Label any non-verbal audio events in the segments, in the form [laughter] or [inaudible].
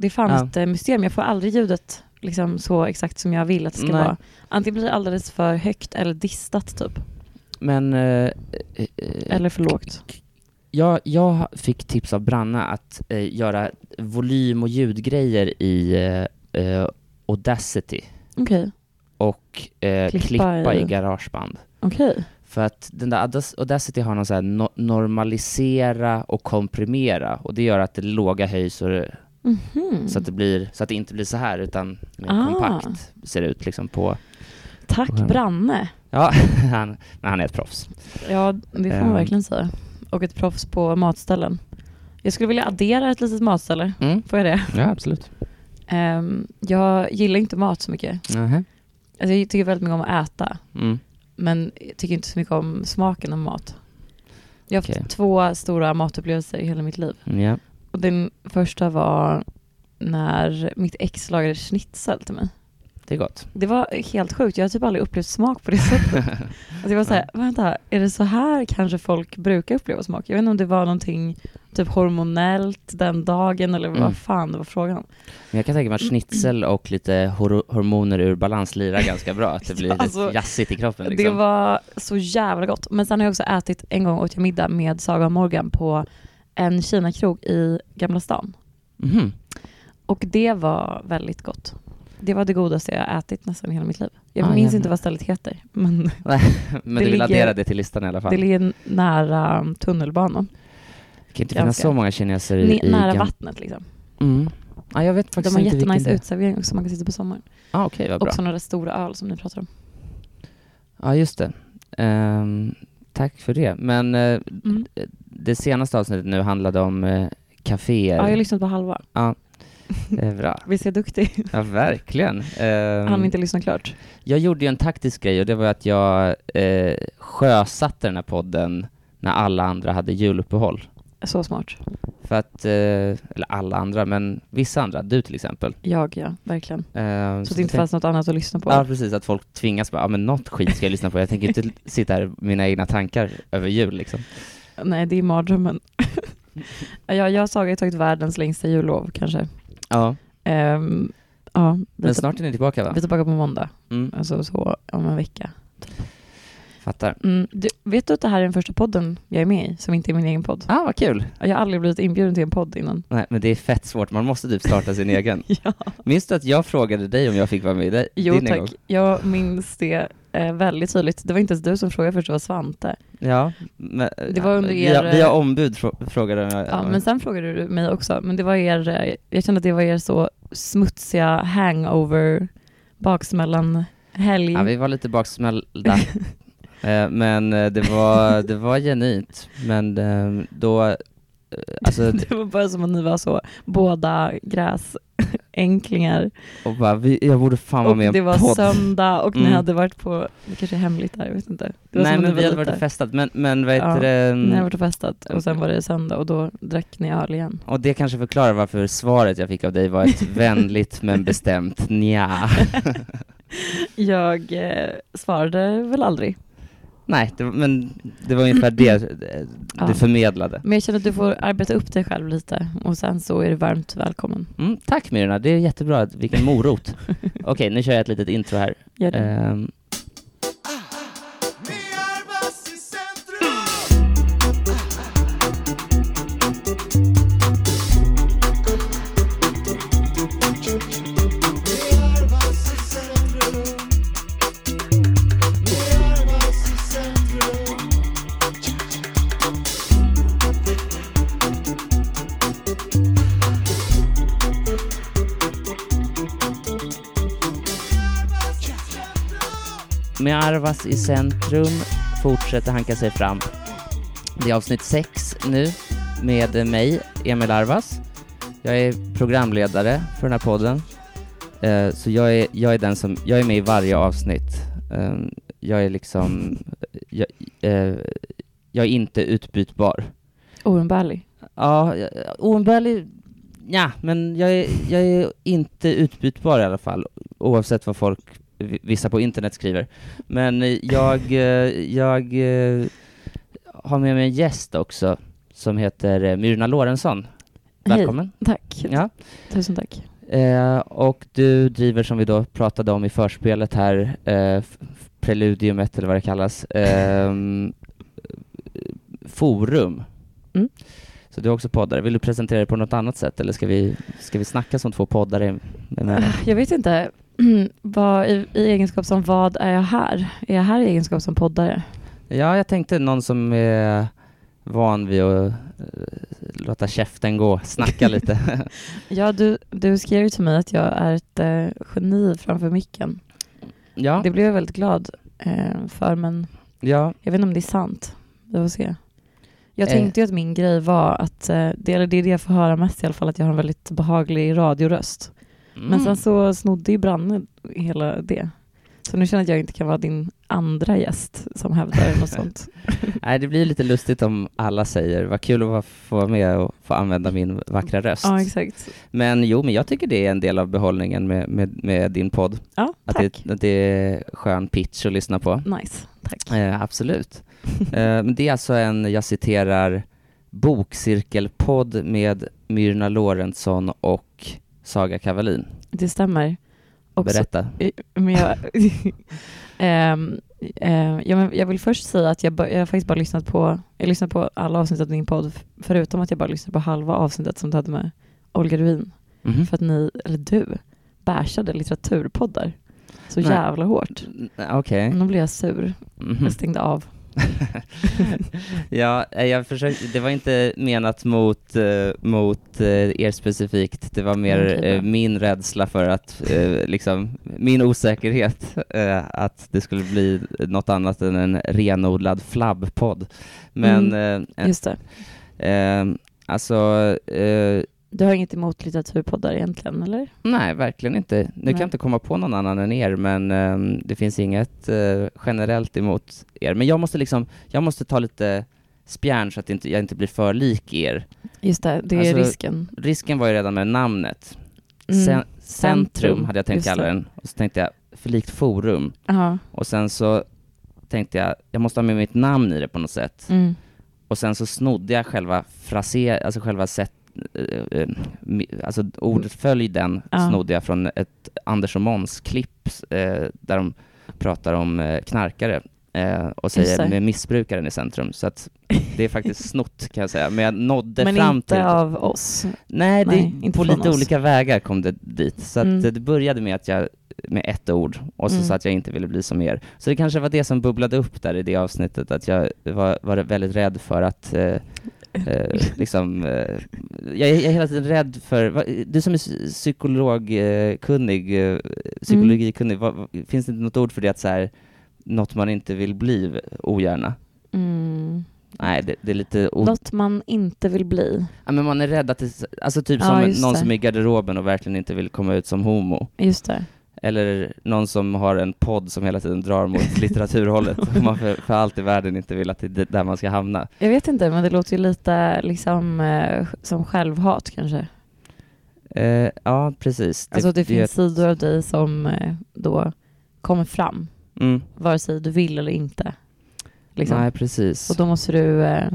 Det är fan Ja. ett eh, mysterium. Jag får aldrig ljudet liksom så exakt som jag vill att det ska Nej. vara. Antingen blir det alldeles för högt eller distat typ. Men eh, eh, eh, Eller för lågt. jag, jag fick tips av Branna att eh, göra volym och ljudgrejer i Audacity Okej, och eh, Klippa klippa, i- i Garageband. okej. För att den där Audac- Audacity har någon så här no- normalisera och komprimera och det gör att det låga höjs och det, Mhm. så, att det blir, så att det inte blir så här utan mer Ah. kompakt ser det ut liksom på... Tack Wow. Branne. Ja, [laughs] han, men han är ett proffs. Ja, det får man Ehm. verkligen säga. Och ett proffs på matställen. Jag skulle vilja addera ett litet matställe. Mm. Får jag det? Ja, absolut. Ehm, jag gillar inte mat så mycket. Nähä. Alltså, jag tycker väldigt mycket om att äta. Mm. Men jag tycker inte så mycket om smaken av mat. Jag har haft två stora matupplevelser i hela mitt liv. Ja. Och den första var när mitt ex lagade schnitzel till mig. Det är gott. Det var helt sjukt. Jag har typ aldrig upplevt smak på det sättet. [laughs] Alltså jag var såhär, vänta, är det så här kanske folk brukar uppleva smak? Jag vet inte om det var någonting typ hormonellt den dagen eller Mm. vad fan det var frågan om. Men jag kan tänka mig att schnitzel och lite hor- hormoner ur balans lirar ganska bra, att det [laughs] blir lite Alltså, jazzigt i kroppen liksom. Det var så jävla gott. Men sen har jag också ätit, en gång åt jag middag med Saga och Morgan på en Kina-krog i Gamla stan. Mhm. Och det var väldigt gott. Det var det godaste jag ätit nästan i hela mitt liv. Jag Ah, minns jävlar. inte vad stället heter, men [laughs] Men du vill ligger- addera det till listan i alla fall? det ligger nära tunnelbanan. Det kan inte ganska. finnas så många kineser i... I nära gam- vattnice liksom. Mm. Ja, jag vet De faktiskt har inte vilken jättenice det utservering också, man kan sitta på sommaren. Ah, okej, vad bra. Och sådana där stora öl som ni pratar om. Ja, just det. Ehm, tack för det. Men eh, Mm. det senaste avsnittet nu handlade om uh, kaféer. Ja, jag har lyssnat på halva. Det är bra. [laughs] Visst är jag duktig? Ja, verkligen. Ehm, Han inte lyssna klart. Jag gjorde ju en taktisk grej och det var att jag eh, sjösatte den här podden när alla andra hade juluppehåll. Så smart. För att, eh, eller alla andra, men vissa andra, du till exempel. Jag ja, verkligen. Eh, Så att det inte fanns något annat att lyssna på. Ja, precis, att folk tvingas bara, ja men något skit ska jag lyssna på, jag tänker inte [laughs] sitta här med mina egna tankar över jul liksom. Nej, det är mardrömmen. [laughs] ja, jag och Saga har tagit världens längsta jullov kanske. Ja, Ehm, ja, men snart är ni tillbaka va? Vi är tillbaka på måndag, Mm, alltså så om en vecka. Fattar. Mm, du, vet du att det här är den första podden jag är med i, som inte är min egen podd? Ah, vad kul! Jag har aldrig blivit inbjuden till en podd innan. Nej, men det är fett svårt, man måste typ starta sin [laughs] egen. Ja. Minns du att jag frågade dig om jag fick vara med i dig, Jo din tack, gång? jag minns det eh, väldigt tydligt. Det var inte ens du som frågade först, det var Svante. Ja, men, Det var under er- har, vi har ombud frå- frågade jag. Ja, men sen frågade du mig också, men det var er, eh, jag kände att det var er så smutsiga hangover baksmällan helg. Ja, vi var lite baksmällda. [laughs] Eh, men eh, det var, [laughs] det var genuint. Men eh, då, eh, alltså, [laughs] Det var bara som att ni var så, båda gräsänklingar. [laughs] och bara, vi, jag borde fan vara Och med en det var podd. söndag och ni Mm. hade varit på, det kanske är hemligt där, jag vet inte. Nej men ni vi hade varit och festat, men, men vad Ja, heter det? Ni hade varit och festat och sen var det söndag och då drack ni öl igen. Och det kanske förklarar varför svaret jag fick av dig var ett vänligt men bestämt nja. Jag eh, svarade väl aldrig. Nej, det, men det var ungefär det eh, Ja. du förmedlade. Men jag känner att du får arbeta upp dig själv lite och sen så är du varmt välkommen. Mm, tack Myrna, det är jättebra, vilken morot. [laughs] Okej, nu kör jag ett litet intro här. Gör det. Ehm, med Arvas i centrum fortsätter hanka sig fram. Det är avsnitt sex nu med mig, Emil Arvas. Jag är programledare för den här podden. Eh, så jag är, jag är den som, jag är med i varje avsnitt. Eh, jag är liksom, jag, eh, jag är inte utbytbar. Oumbärlig. Ja, oumbärlig, ja, men jag är, jag är inte utbytbar i alla fall, oavsett vad folk, vissa på internet skriver. Men eh, jag, eh, jag eh, har med mig en gäst också, som heter Myrna Lorentzon. Välkommen. Tack. Ja. Tusen tack. Eh, och du driver, som vi då pratade om i förspelet här, eh, preludiumet eller vad det kallas, ehm, forum. Mm. Så du är också poddare. Vill du presentera dig på något annat sätt eller ska vi, ska vi snacka som två poddare? Jag vet inte, [clears throat] vad, i, i egenskap som vad är jag här? Är jag här i egenskap som poddare? Ja, jag tänkte någon som är van vid att eh, låta käften gå, snacka [laughs] lite. Ja, du, du skrev ju till mig att jag är ett eh, geni framför micken. ja, Det blev jag väldigt glad eh, för, men ja, jag vet inte om det är sant. Vi får se. Jag Eh. tänkte ju att min grej var att, eh, det, eller det är det jag får höra mest i alla fall, att jag har en väldigt behaglig radioröst. Men Mm. sen så snodde ju Branne hela det. Så nu känner jag att jag inte kan vara din andra gäst som hävdar något [laughs] sånt. Nej, det blir lite lustigt om alla säger vad kul att få vara med och få använda min vackra röst. Ja, exakt. Men jo, men jag tycker det är en del av behållningen med, med, med din podd. Ja, Att tack. det, att det är skön pitch att lyssna på. Nice, tack. Eh, absolut. [laughs] eh, men det är alltså en, jag citerar, bokcirkelpodd med Myrna Lorentzon och Saga Kavalin. Det stämmer. Också, Berätta. Men jag, [laughs] Ehm, eh, ja, men jag vill först säga att jag, jag har faktiskt bara lyssnat på, jag lyssnat på alla avsnitt av din podd, förutom att jag bara lyssnade på halva avsnittet som du hade med Olga Ruin. Mhm. För att ni, eller du, bärsade litteraturpoddar så Nej. jävla hårt. Mm, Okej. Då blev jag sur. Mhm. Jag stängde av. [laughs] ja, eh, jag försökte, det var inte menat mot, eh, mot eh, er specifikt, det var mer eh, min rädsla för att, liksom, min osäkerhet att det skulle bli något annat än en renodlad flabbpodd. Men, eh, Just det. alltså, Du har inget emot litteraturpoddar egentligen, eller? nej, verkligen inte. Nu kan Nej. jag inte komma på någon annan än er, men eh, det finns inget eh, generellt emot er. Men jag måste liksom, jag måste ta lite spjärn så att inte, jag inte blir för lik er. Just det, det är Alltså, risken. Risken var ju redan med namnet. Mm. Cen- centrum Centrum, hade jag tänkt kalla den. Och så tänkte jag, förlikt forum. Ja. Och sen så tänkte jag, jag måste ha med mitt namn i det på något sätt. Mm. Och sen så snodde jag själva fraser, alltså själva sätt, eh, eh, alltså ordföljden Ja. snodde jag från ett Anders och Måns klipp eh, där de pratar om knarkare och säger det. med missbrukaren i centrum. Så att det är faktiskt [laughs] snott kan jag säga, men jag nådde Men fram inte till av oss. Nej, det, Nej, inte på lite oss. olika vägar kom det dit. Så att Mm. det började med att jag, med ett ord, och så Mm. sa att jag inte ville bli som er. Så det kanske var det som bubblade upp där i det avsnittet, att jag var, var väldigt rädd för att eh, eh, liksom, eh, jag, är, jag är hela tiden rädd för, va- du som är psykologkunnig, eh, psykologikunnig, vad- vad- finns det inte något ord för det att så här, något man inte vill bli ogärna? Mm. Nej, det, det är lite o- Något man inte vill bli. Ja, men man är rädd att det, alltså typ Ja, som någon det. som är i garderoben och verkligen inte vill komma ut som homo. Just det. Eller någon som har en podd som hela tiden drar mot [laughs] litteraturhållet och man för, för allt i världen inte vill att det är där man ska hamna. Jag vet inte, men det låter ju lite liksom eh, som självhat kanske. Eh, ja, precis. alltså det är finns ett- sidor av dig som eh, då kommer fram, Mm, vare sig du vill eller inte. Liksom. Nej, precis. Och då måste du eh,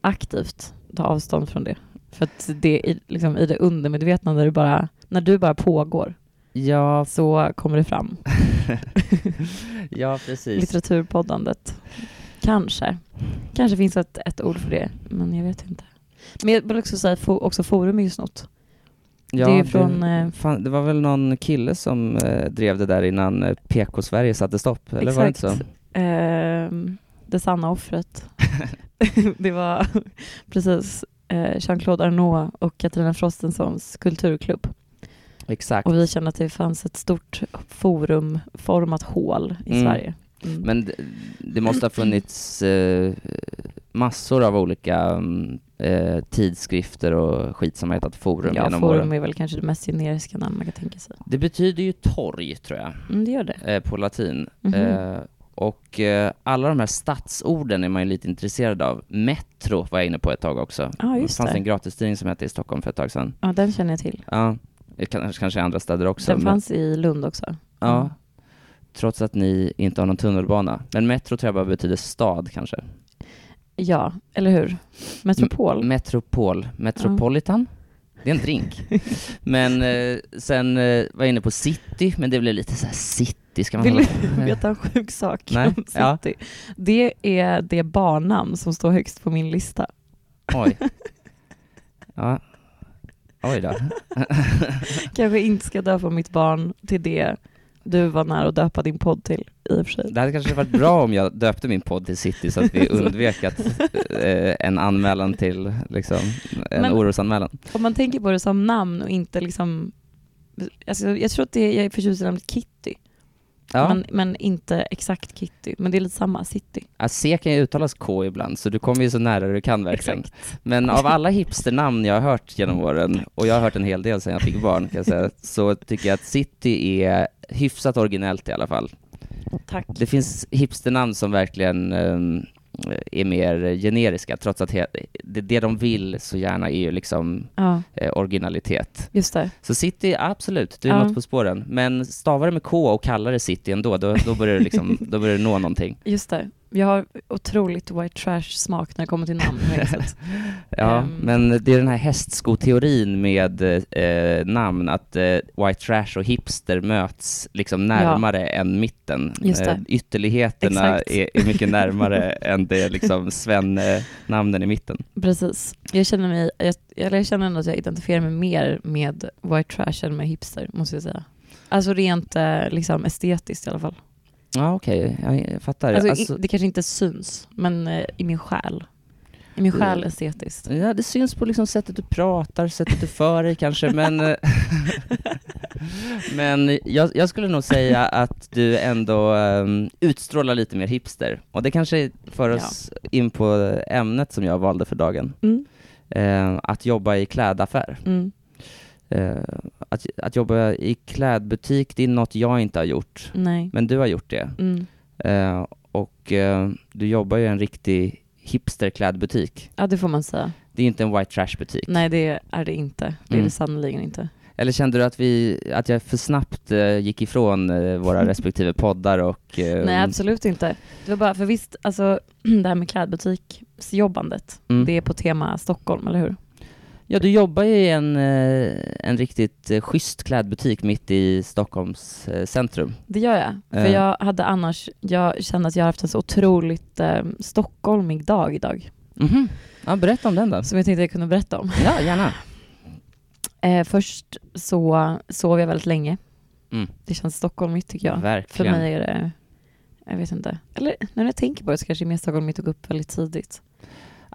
aktivt ta avstånd från det. För att det i, liksom, i det undermedvetna, när du, bara, när du bara pågår, Ja, så kommer det fram. [laughs] ja, precis. Litteraturpoddandet. Kanske. Kanske finns ett, ett ord för det, men jag vet inte. Men jag vill också säga att också forum är ju snott. Ja, det är från, eh, fan, det var väl någon kille som eh, drev det där innan eh, PK-Sverige satte stopp, eller var det inte så? Exakt. Ehm, det sanna offret. [laughs] det var precis eh, Jean-Claude Arnault och Katarina Frostensons kulturklubb. Exakt. Och vi kände att det fanns ett stort forumformat hål i Mm. Sverige. Mm. Men det, det måste ha funnits eh, massor av olika mm, eh, tidskrifter och skit som har hetat forum ja, genom forum åren. är väl kanske det mest generiska namn man kan tänka sig. Det betyder ju torg, tror jag, Mm, det gör det. eh, på latin. Mhm. Eh, och eh, alla de här stadsorden är man ju lite intresserad av. Metro var jag inne på ett tag också. Ja, just det fanns det. en gratistidning som hette i Stockholm för ett tag sedan. Ja, den känner jag till. Ja, kan- kanske i andra städer också. Den men- fanns i Lund också. Ja, Mm. trots att ni inte har någon tunnelbana. Men metro tror jag bara betyder stad kanske. Ja, eller hur? Metropol. Metropol. Metropolitan? Det är en drink. [laughs] Men eh, sen eh, var jag inne på city, men det blev lite så här city, ska man Vill du veta en sjuk sak Nej, om ja. City? Det är det barnnamn som står högst på min lista. Oj. [laughs] Ja. Oj då. [laughs] Kanske inte ska döpa mitt barn till det du var nära att döpa din podd till, i och för sig. Det hade kanske varit bra om jag döpte min podd till City så att vi [laughs] undvek att, eh, en anmälan till, liksom, en Men- orosanmälan. Om man tänker på det som namn och inte liksom... Alltså jag tror att det, jag är förtjust i namnet Kitty, Ja, men, men inte exakt Kitty. Men det är lite samma, City. ja, C kan ju uttalas K ibland, så du kommer ju så nära du kan verkligen. Exakt. Men av alla hipsternamn jag har hört genom åren, och jag har hört en hel del sedan jag fick barn kan jag säga, [laughs] så tycker jag att City är hyfsat originellt i alla fall. Tack. Det finns hipsternamn som verkligen ehm, är mer generiska, trots att he- det, det de vill så gärna är ju liksom Ja, eh, originalitet. just det. Så City, absolut, du är Ja. något på spåren. Men stavar det med K och kallar det City ändå, då, då, börjar det liksom, [laughs] då börjar det nå någonting. Just det. Jag har otroligt white trash-smak när det kommer till namn. [laughs] Ja, Ehm. men det är den här hästskoteorin med eh, namn, att eh, white trash och hipster möts liksom närmare än mitten. Just. Eh, ytterligheterna är, är mycket närmare [laughs] än det liksom Sven-namnen i mitten. Precis. Jag känner, mig, jag, eller jag känner ändå att jag identifierar mig mer med white trash än med hipster, måste jag säga. Alltså rent eh, liksom estetiskt i alla fall. Ja, okej, jag, jag fattar. Alltså, Alltså, det kanske inte syns, men eh, i min själ. I min själ estetiskt. Ja, det syns på liksom sättet du pratar, sättet du för dig kanske, men... eh, [laughs] men jag, jag skulle nog säga att du ändå um, utstrålar lite mer hipster. Och det kanske för oss in på ämnet som jag valde för dagen. Mm. Eh, att jobba i klädaffär. Mm. Eh, att, att jobba i klädbutik, det är något jag inte har gjort. Nej. Men du har gjort det. Mm. Eh, och eh, du jobbar ju i en riktig hipsterklädbutik. Ja, det får man säga. Det är inte en white trash-butik. Nej, det är det inte. Det är Mm. det sannerligen inte. Eller kände du att, vi, att jag för snabbt gick ifrån våra [laughs] respektive poddar och... Nej, absolut inte. Det var bara, för visst, alltså [clears throat] det här med klädbutiksjobbandet, mm. det är på tema Stockholm, eller hur? Ja, du jobbar ju i en, eh, en riktigt eh, schysst klädbutik mitt i Stockholms eh, centrum. Det gör jag. För jag hade annars, jag kände att jag har haft en så otroligt eh, stockholmig dag idag. Mhm. Ja, berätta om den då. Som jag tänkte jag kunde berätta om. Ja, gärna. [laughs] Eh, först så sov jag väldigt länge. Mm. Det känns stockholmigt tycker jag. För Verkligen. mig är det, jag vet inte. Eller när jag tänker på det så kanske det är mer stockholmigt att gå upp väldigt tidigt.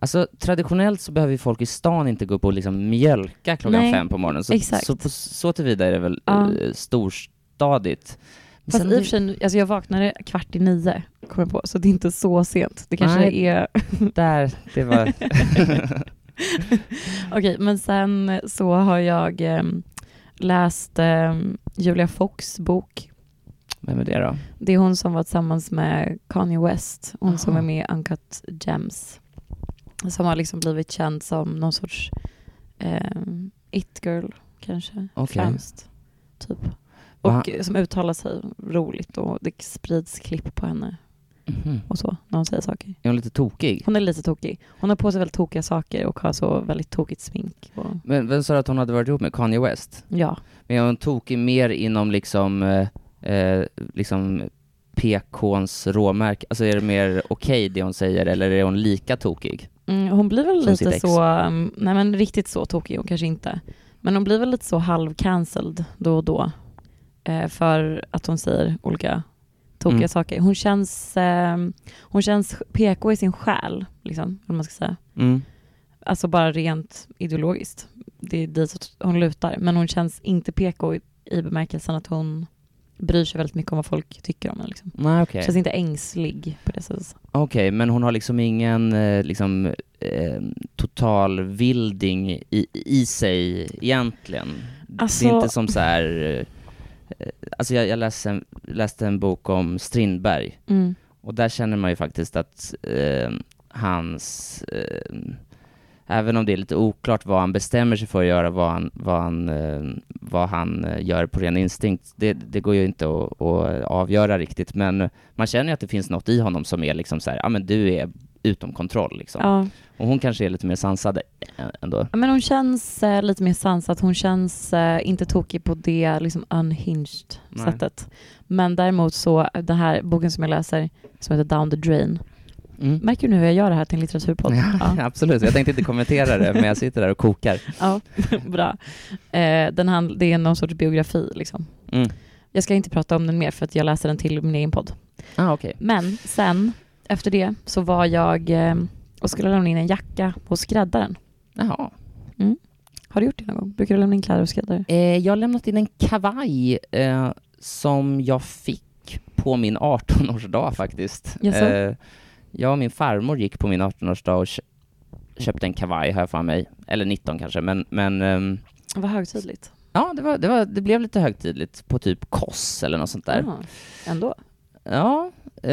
Alltså traditionellt så behöver ju folk i stan inte gå upp och liksom mjölka klockan Nej, fem på morgonen. Så, exakt. så, på, så tillvida är det väl Ja. eh, storstadigt. Men Fast i och för sig, alltså jag vaknade kvart i nio, kom jag på, så det är inte så sent. Det kanske Nej. är... [laughs] Där, det var... [laughs] Okej, men sen så har jag em, läst em, Julia Fox bok. Vem är det då? Det är hon som var tillsammans med Kanye West, hon som Aha. är med i Uncut Gems. Som har liksom blivit känd som någon sorts em, it-girl kanske, Okej. främst. Typ. Va? Och som uttalar sig roligt och det sprids klipp på henne Mhm. och så när hon säger saker. Är hon lite tokig? Hon är lite tokig. Hon har på sig väldigt tokiga saker och har så väldigt tokigt smink. Och, Men vem sa att hon hade varit ihop med? Kanye West? ja, Men är hon tokig mer inom liksom, eh, eh, liksom PKns råmärke? Alltså är det mer okej det hon säger eller är hon lika tokig? mm, hon blir väl lite så, um, nej men riktigt så tokig hon kanske inte. Men hon blir väl lite så halv-cancelled då och då. Eh, för att hon säger olika tokiga Mm. saker. Hon känns, ehm, hon känns PK i sin själ, liksom, vad man ska säga. Mm. Alltså bara rent ideologiskt. Det är dit hon lutar. Men hon känns inte PK i, i bemärkelsen att hon bryr sig väldigt mycket om vad folk tycker om henne. Liksom. Nej okej. Känns inte ängslig på det sättet. Okej, men hon har liksom ingen eh, liksom, eh, total vilding i, i sig egentligen? det Alltså- är inte som så här... Eh, alltså jag, jag läste, en, läste en bok om Strindberg Mm. och där känner man ju faktiskt att eh, hans... Även om det är lite oklart vad han bestämmer sig för att göra, vad han, vad han, eh, vad han eh, gör på ren instinkt, det, det går ju inte att, att avgöra riktigt, men man känner ju att det finns något i honom som är liksom så här, ja men du är utom kontroll liksom. Ja. Och hon kanske är lite mer sansad ändå. Men hon känns eh, lite mer sansad. Hon känns eh, inte tokig på det liksom unhinged Nej. sättet. Men däremot så, den här boken som jag läser, som heter Down the Drain. Mm. Märker du nu hur jag gör det här till en litteraturpodd? Ja, [laughs] absolut. Jag tänkte inte kommentera det, men jag sitter där och kokar. [laughs] Ja, [laughs] bra. Eh, den hand, det är någon sorts biografi liksom. Mm. Jag ska inte prata om den mer för att jag läser den till min egen podd. Ah, okej. Men sen, efter det, så var jag eh, och skulle lämna in en jacka hos skräddaren. Jaha. Har du gjort det någon gång? Brukar du lämna in kläder hos skräddare? Eh, jag har lämnat in en kavaj eh, som jag fick på min 18-årsdag faktiskt. Jaså? Jag och min farmor gick på min 18-årsdag och kö- köpte en kavaj här för mig. Eller 19 kanske, men, men ehm, Vad högtidligt. ja, det, var, det, var, det blev lite högtidligt på typ Koss eller något sånt där. Ja, ändå. Ja, eh,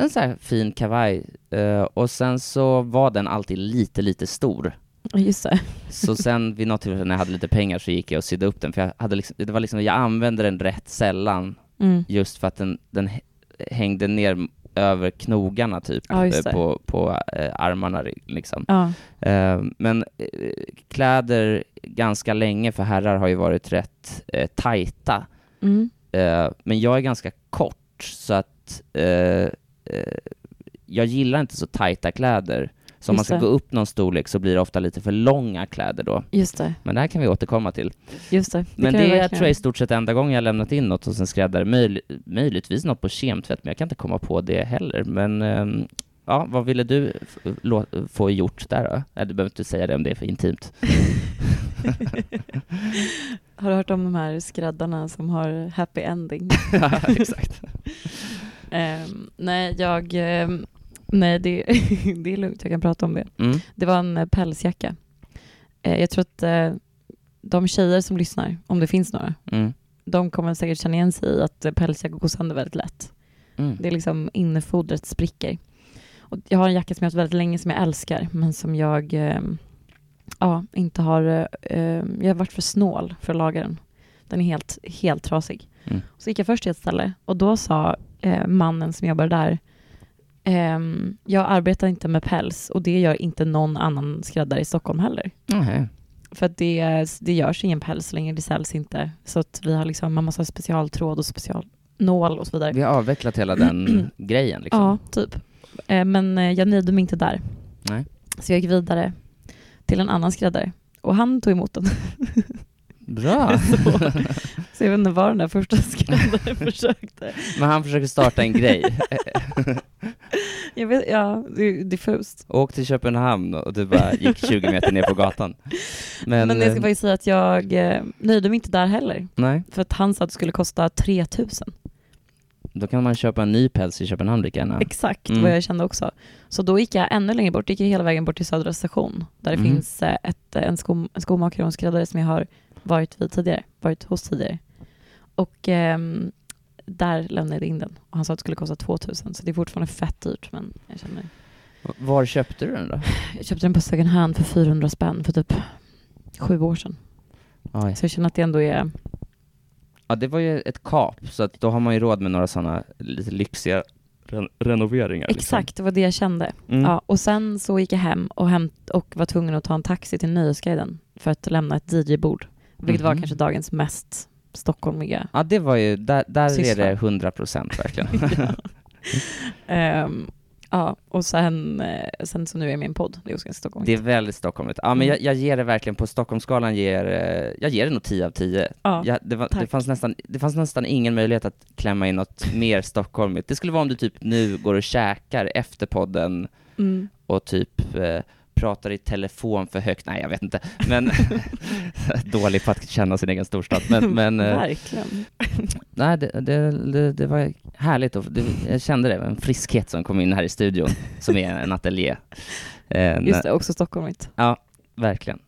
en sån här fin kavaj. Eh, och sen så var den alltid lite, lite stor. Just det. Så sen vid något tillfälle när jag hade lite pengar så gick jag och sydde upp den, för jag hade liksom, det var liksom, jag använde den rätt sällan, Mm. just för att den, den hä- hängde ner över knogarna typ, Ja, eh, på, på eh, armarna liksom. Ja. Eh, men eh, kläder ganska länge för herrar har ju varit rätt eh, tajta. Mm. Eh, men jag är ganska kort, så att eh, jag gillar inte så tajta kläder. Så om man ska det. gå upp någon storlek så blir det ofta lite för långa kläder då. Just det. Men det här kan vi återkomma till. Just det. Men kan det är, tror jag i stort sett enda gången jag lämnat in något hos en skräddare. Möjl, möjligtvis något på kemtvätt, men jag kan inte komma på det heller. Men ehm, ja, vad ville du få gjort där då? Nej, du behöver inte säga det om det är för intimt. [laughs] Har du hört om de här skräddarna som har happy ending? [laughs] Ja, Exakt. [laughs] Ehm, nej, jag... ehm, nej, det, [laughs] det är lugnt. Jag kan prata om det. Mm. Det var en eh, pälsjacka. Eh, jag tror att eh, de tjejer som lyssnar, om det finns några, Mm. de kommer säkert känna igen sig i att pälsjackor går sönder väldigt lätt. Mm. Det är liksom innefodret spricker. Och jag har en jacka som jag har haft väldigt länge som jag älskar, men som jag ja, inte har... Jag har varit för snål för att laga den. Den är helt, helt trasig. Mm. Så gick jag först till ett ställe och då sa mannen som jobbar där ehm, jag arbetar inte med päls och det gör inte någon annan skräddare i Stockholm heller. Nähä. För att det, det görs ingen päls så länge det säljs inte. Så att vi har liksom, man måste ha specialtråd och specialnål och så vidare. Vi har avvecklat hela den [clears throat] grejen liksom. Ja, typ. Eh, men eh, jag nöjde mig inte där. Nej. Så jag gick vidare till en annan skräddare och han tog emot den. Bra. [laughs] så, så jag vet inte vad den där första skräddaren [laughs] försökte. Men han försöker starta en grej. [laughs] [laughs] Jag vet, ja, det är diffust. Åk till Köpenhamn och du bara gick 20 [laughs] meter ner på gatan. Men, Men, jag ska eh, faktiskt säga att jag eh, nöjde mig inte där heller. nej, För att han sa att det skulle kosta 3000. då kan man köpa en ny päls i Köpenhamn lika gärna. Exakt Mm. vad jag kände också. Så då gick jag ännu längre bort, gick jag hela vägen bort till Södra station. Där det Mhm. finns eh, ett, en, sko, en skomakare och en skräddare som jag har varit vid tidigare, varit hos tidigare. Och ehm, där lämnade jag in den. Och han sa att det skulle kosta 2000, så det är fortfarande fett dyrt. Men jag känner, Var köpte du den då? jag köpte den på second hand för 400 spänn för typ sju år sedan. Oj. Så jag känner att det ändå är, Ja, det var ju ett kap, så att då har man ju råd med några sådana lite lyxiga ren- renoveringar. liksom. exakt, det var det jag kände. Mm. Ja, och sen så gick jag hem och, hämt, och var tvungen att ta en taxi till Nöjesguiden för att lämna ett DJ-bord. Vilket var Mhm. kanske dagens mest stockholmiga. Ja, det var ju, där, där är det 100 procent verkligen. [laughs] Ehm, ja, och sen, eh, sen så nu är jag med i en podd. Det är ganska stockholmigt. det är väldigt stockholmigt. Ja, men jag, jag ger det verkligen, på Stockholmsskalan ger, eh, jag ger det nog 10 av 10. ja. Ja, det, var, det, fanns nästan, det fanns nästan ingen möjlighet att klämma in något mer stockholmigt. Det skulle vara om du typ nu går och käkar efter podden Mm. och typ eh, pratar i telefon för högt. Nej, jag vet inte. Men [laughs] dålig på att känna sin egen storstad. Men, men eh, Verkligen. nej, det, det, det, var härligt. Och det, jag kände det, en friskhet som kom in här i studion, som är en ateljé. Eh, Just det, också stockholmigt. Ja, verkligen.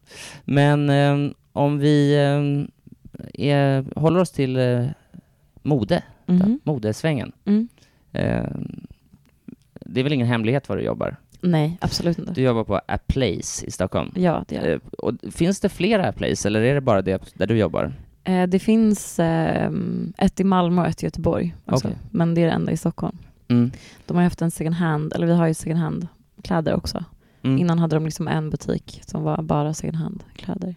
Men eh, om vi eh, är, håller oss till eh, mode, Mhm. modesvängen. Mm. Eh, det är väl ingen hemlighet var du jobbar? Nej, absolut inte. Du jobbar på A Place i Stockholm. Ja, det gör det. Eh, och finns det flera A Place eller är det bara det där du jobbar? Eh, det finns ehm, ett i Malmö och ett i Göteborg. Alltså. Okej. Men det är det enda i Stockholm. Mm. De har haft en second hand, eller vi har ju second hand kläder också. Mm. Innan hade de liksom en butik som var bara second hand-kläder.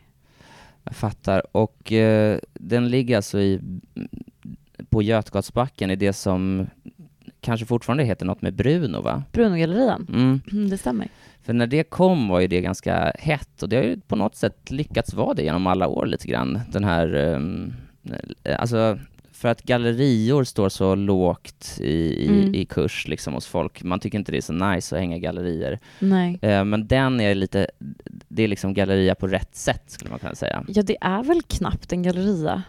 Jag fattar. Och eh, den ligger alltså i, på Götgatsbacken i det som kanske fortfarande heter något med Bruno, va? Brunogallerian, Mm. mm, det stämmer. För när det kom var ju det ganska hett och det har ju på något sätt lyckats vara det genom alla år lite grann. Den här, um, alltså för att gallerior står så lågt i, Mm. i kurs liksom hos folk. Man tycker inte det är så nice att hänga gallerier. Nej. Eh, men den är lite, det är liksom galleria på rätt sätt skulle man kunna säga. Ja, det är väl knappt en galleria.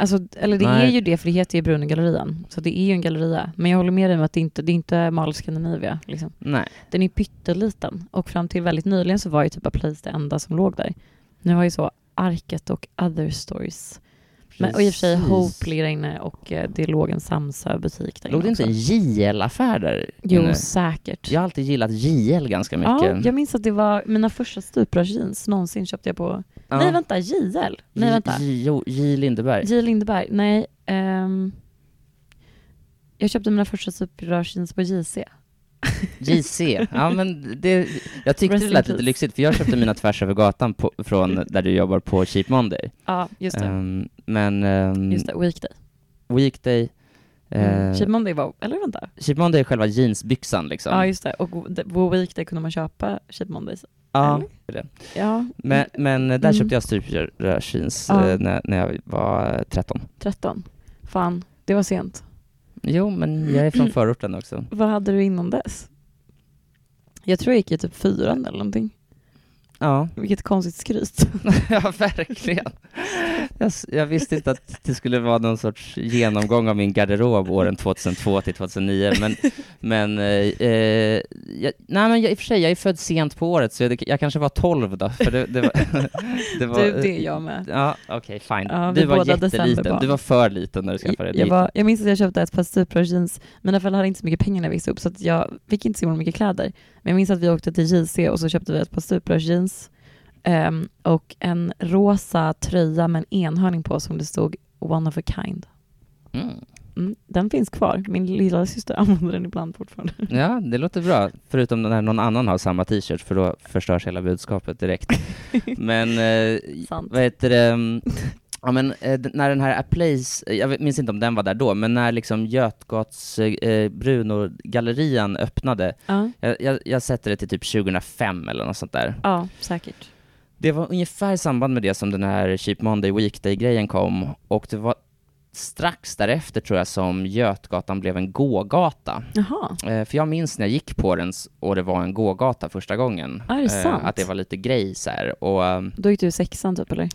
Alltså, eller det Nej. är ju det, för det heter ju Brunogallerian. Så det är ju en galleria. Men jag håller med dig om att det inte det är inte Mall Scandinavia. Liksom. Nej. Den är pytteliten. Och fram till väldigt nyligen så var ju typ Place det enda som låg där. Nu har ju så Arket och Other Stories. Men, och i och för sig. Hope ligger där inne och eh, det låg en Samsa-butik där Låg det inte en JL-affär där Jo, inne? säkert. Jag har alltid gillat JL ganska mycket. Ja, jag minns att det var mina första stuprörsjeans någonsin köpte jag på... Ja. Nej, vänta, JL? Nej, vänta. J, jo, J Lindeberg. J. Lindeberg? Nej. ehm, jag köpte mina första stuprörsjeans på JC. JC, ja men det, jag tyckte Rest det lät lite lyxigt för jag köpte mina tvärs över gatan på, från där du jobbar på Cheap Monday. Ja, just det. Ehm, men um, just det, Weekday. Weekday, Mm. uh, Cheap Monday var... Eller vänta. Cheap Monday är själva jeansbyxan liksom. Ja, just det. Och på Weekday kunde man köpa Cheap Mondays. Ja, Ja, men, men där Mm. köpte jag stuprörsjeans Ja. eh, när, när jag var eh, 13. 13. Fan, det var sent. Jo, men jag är från förorten också. Vad hade du innan dess? Jag tror jag gick i typ fyran eller någonting. Ja, Vilket konstigt skryt. [laughs] ja verkligen. Jag, jag visste inte att det skulle vara någon sorts genomgång av min garderob åren 2002 till 2009, men, [laughs] men, eh, eh, jag, nej men jag, i och för sig, jag är född sent på året, så jag, jag kanske var 12 då, för det, det var... [laughs] det var Du, det är jag med. Ja, okej, fine. Ja, du var jätteliten, du var för liten när du skaffade dig Jag, var, jag minns att jag köpte ett par stuprörsjeans. Mina föräldrar hade inte så mycket pengar när jag växte upp så jag fick inte så mycket kläder. Men jag minns att vi åkte till JC och så köpte vi ett par stuprörsjeans ehm, och en rosa tröja med en enhörning på som det stod One of a kind. Mm. Mm, den finns kvar. Min lilla syster [laughs] använder den ibland fortfarande. Ja, det låter bra. Förutom när någon annan har samma t-shirt, för då förstörs hela budskapet direkt. [laughs] Men, eh, vad heter det? [laughs] Ja men eh, när den här Place, eh, jag minns inte om den var där då, men när liksom Götgats eh, Bruno-gallerian öppnade, Ja, jag, jag, jag sätter det till typ 2005 eller något sånt där. ja säkert. Det var ungefär i samband med det som den här Cheap Monday Weekday-grejen kom, och det var strax därefter tror jag som Götgatan blev en gågata. Eh, för jag minns när jag gick på den och det var en gågata första gången. Är det sant? att det var lite grej så här. Och ehm, Då gick du i sexan typ eller?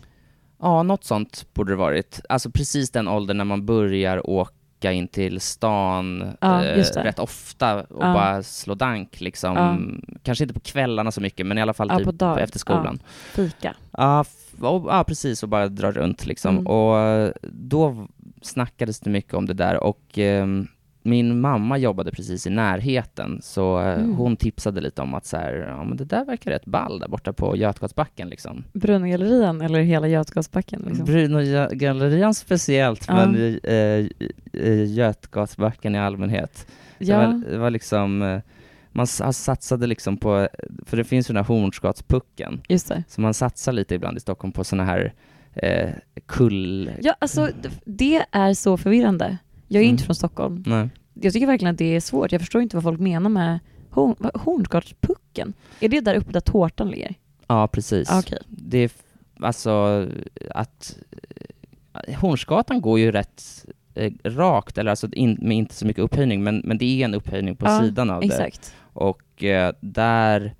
Ja, något sånt borde det varit. Alltså precis den åldern när man börjar åka in till stan Ja, eh, rätt ofta och Ja. bara slå dank liksom. Kanske inte på kvällarna så mycket, men i alla fall Ja, typ på dag- efter skolan. Fika. Ja, ja, precis, och bara dra runt liksom. Mm. Och eh, då snackades det mycket om det där och ehm, min mamma jobbade precis i närheten, så eh, Mm. hon tipsade lite om att så här, ja men det där verkar rätt ball där borta på Götgatsbacken liksom. Brunogallerian eller hela Götgatsbacken? Liksom. Bruno-gallerian speciellt, Ja. men eh, Götgatsbacken i allmänhet. ja. Det, var, det var liksom, eh, man satsade liksom på, för det finns ju den här Hornsgatspucken, just det. så man satsar lite ibland i Stockholm på såna här eh, kull... Ja, alltså det är så förvirrande. Jag är ju Mm. inte från Stockholm. Nej. Jag tycker verkligen att det är svårt. Jag förstår inte vad folk menar med Horn. Är det där uppe där tårtan ligger? Ja, precis. Ah, Okej. Det är alltså att eh, Hornsgatan går ju rätt eh, rakt, eller alltså in, med inte så mycket upphöjning, men, men det är en upphöjning på Ja, sidan av det. Exakt. Och eh, där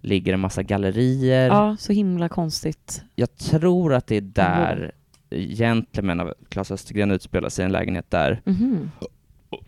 ligger en massa gallerier. Ja, så himla konstigt. Jag tror att det är där Gentlemen av Claes Östergren utspelar sig i en lägenhet där. Mhm.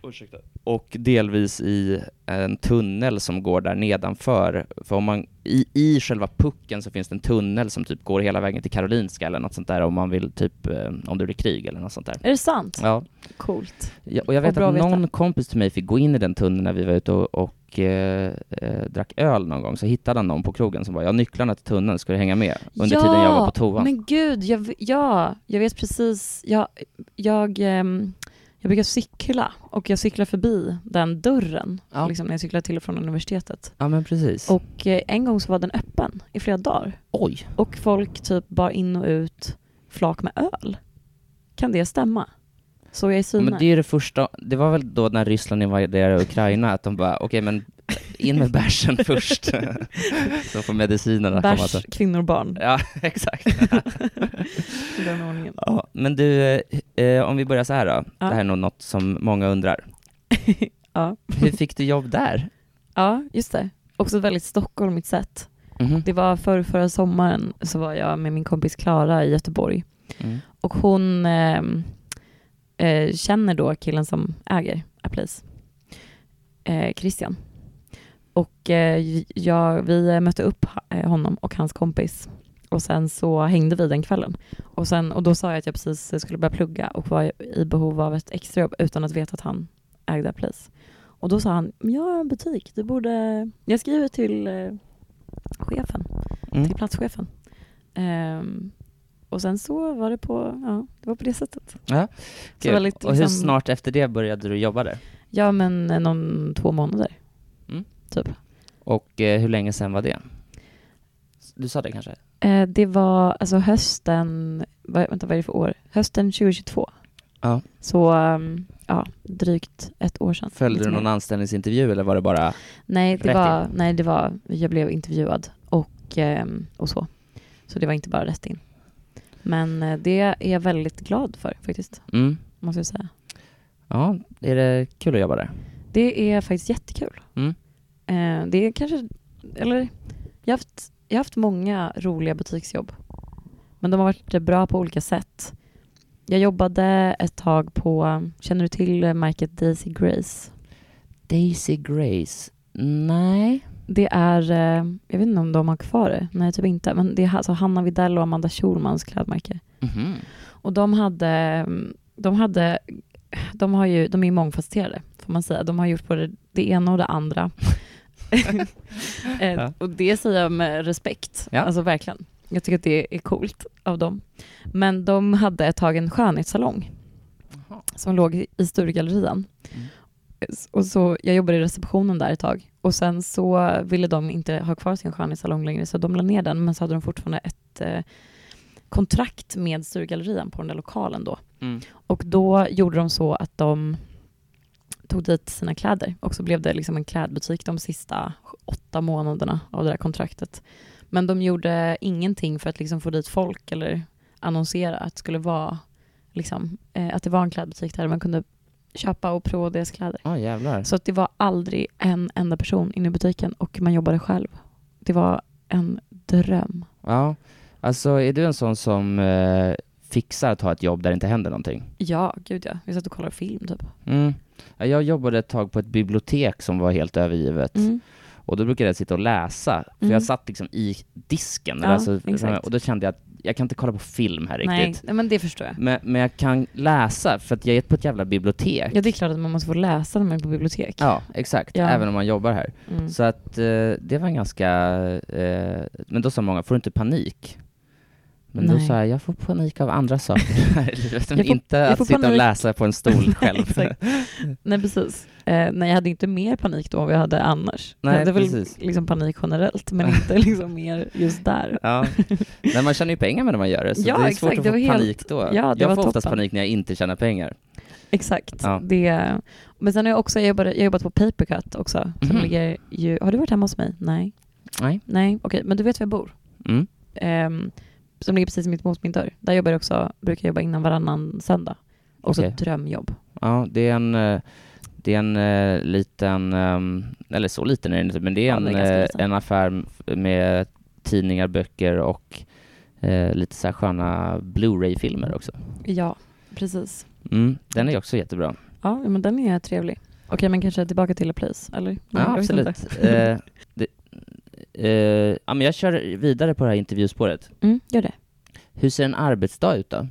Mhm. Och delvis i en tunnel som går där nedanför. För om man, i, i själva pucken så finns det en tunnel som typ går hela vägen till Karolinska eller något sånt där om man vill typ, eh, om det blir krig eller något sånt där. Är det sant? Ja, Coolt. ja och jag vet bra att att veta. någon kompis till mig fick gå in i den tunneln när vi var ute och, och eh, eh, drack öl någon gång, så hittade han någon på krogen som bara, jag har nycklarna till tunneln, ska du hänga med? Under ja, tiden jag var på toan. men gud, jag, ja, jag vet precis. Jag, jag, ehm, jag brukar cykla och jag cyklar förbi den dörren Ja. liksom när jag cyklar till och från universitetet. Ja, men precis. Och eh, en gång så var den öppen i flera dagar. Oj! Och folk typ bar in och ut flak med öl. Kan det stämma? Så jag Ja, syne. men det är det första, det var väl då när Ryssland invaderade Ukraina, att de bara, okej men in med bärsen [laughs] först. Så får medicinerna komma. Bärs, kvinnor, barn. Ja, [laughs] exakt. Den ordningen. Ja, men du, eh, om vi börjar så här då. Ja. Det här är nog något som många undrar. [laughs] Ja. Hur fick du jobb där? ja, just det. Också väldigt Stockholmigt sätt. Mhm. Det var för förra sommaren så var jag med min kompis Klara i Göteborg. Mm. Och hon eh, eh, känner då killen som äger A Place, eh, Christian. Och eh, jag, vi mötte upp eh, honom och hans kompis och sen så hängde vi den kvällen. Och, sen, och då sa jag att jag precis skulle börja plugga och var i behov av ett extrajobb utan att veta att han ägde Place. Och då sa han, "Men jag har en butik, du borde... Jag skriver till eh, chefen Mm. till platschefen. Ehm, och sen så var det på, ja, det var på det sättet. Ja. Väldigt, Och hur liksom- snart efter det började du jobba där? Ja, men någon två månader. Typ. Och eh, hur länge sedan var det? Du sa det kanske? Eh, det var alltså hösten, vad, vänta vad är det för år? Hösten 2022. Ja. Så ehm, ja, drygt ett år sedan. Följde du någon mer. anställningsintervju eller var det bara... Nej, det var, in? nej, det var, jag blev intervjuad och, ehm, och så. Så det var inte bara rätt in. Men eh, det är jag väldigt glad för faktiskt, Mm. måste jag säga. Ja, är det kul att jobba där? Det är faktiskt jättekul. Mm. Eh, det är kanske, eller jag har, haft, jag har haft många roliga butiksjobb. Men de har varit bra på olika sätt. Jag jobbade ett tag på, känner du till märket Daisy Grace? Daisy Grace? Nej. Det är, eh, jag vet inte om de har kvar det, nej typ inte, men det är alltså Hanna Videll och Amanda Schulmans klädmärke. Mhm. Och de hade, de hade, de har ju, de är ju mångfacetterade får man säga. De har gjort både det ena och det andra. [laughs] [laughs] eh. Och det säger jag med respekt, Ja. alltså verkligen. Jag tycker att det är coolt av dem. Men de hade ett tag en skönhetssalong Jaha. som låg i Sturegallerian. Mm. Och så, jag jobbade i receptionen där ett tag och sen så ville de inte ha kvar sin skönhetssalong längre så de la ner den men så hade de fortfarande ett eh, kontrakt med Sturegallerian på den där lokalen då. Mm. Och då gjorde de så att de tog dit sina kläder och så blev det liksom en klädbutik de sista åtta månaderna av det där kontraktet. Men de gjorde ingenting för att liksom få dit folk eller annonsera att det skulle vara liksom, eh, att det var en klädbutik där man kunde köpa och prova deras kläder. Jävlar. Så att det var aldrig en enda person inne i butiken och man jobbade själv. Det var en dröm. Ja, alltså är du en sån som eh, fixar att ha ett jobb där det inte händer någonting? Ja, gud ja. Vi satt och kollade film typ. Mm. Ja, Jag jobbade ett tag på ett bibliotek som var helt övergivet. Mm. Och då brukade jag sitta och läsa, för Mm. jag satt liksom i disken. Ja, alltså, exakt. och då kände jag att jag kan inte kolla på film här Nej, riktigt. nej, men det förstår jag. Men, men jag kan läsa, för att jag är på ett jävla bibliotek. Ja, det är klart att man måste få läsa när man är på bibliotek. Ja, exakt. Ja. Även om man jobbar här. Mm. Så att eh, det var en ganska... Eh, men då sa många, får du inte panik? Men då Nej. sa jag, jag får panik av andra saker här i livet, men inte att sitta och panik. läsa på en stol [laughs] själv. Exakt. [laughs] Nej, precis. Eh, nej, jag hade inte mer panik då än vad jag hade annars. Nej, jag hade väl precis. liksom panik generellt, men [laughs] inte liksom mer just där. ja. Nej, man tjänar ju pengar med när man gör det, så Ja, det är exakt. svårt att få var helt- panik då. Ja, jag var får oftast toppen. panik när jag inte tjänar pengar. Exakt. Ja. Det, men sen har jag också jobbat, jag jobbat på Papercut också. Som Mhm. ligger ju, har du varit hemma hos mig? Nej. Nej. Nej, okej. Men du vet var jag bor? Mm. Ehm, som ligger precis mitt emot min dörr. Där jobbar jag också, brukar jag jobba innan varannan söndag. Också ett drömjobb. Ja, det är en, eh, det är en eh, liten, ehm, eller så liten är det inte, men det är Ja, en, det är eh, en affär med tidningar, böcker och eh, lite så här sköna Blu-ray-filmer också. Ja, precis. Mm, den är också jättebra. Ja, men den är trevlig. Okej, men kanske tillbaka till A Place, eller? Nej, Ja, absolut. [laughs] eh, ja, men jag kör vidare på det här intervjuspåret. Mm, gör det. Hur ser en arbetsdag ut då?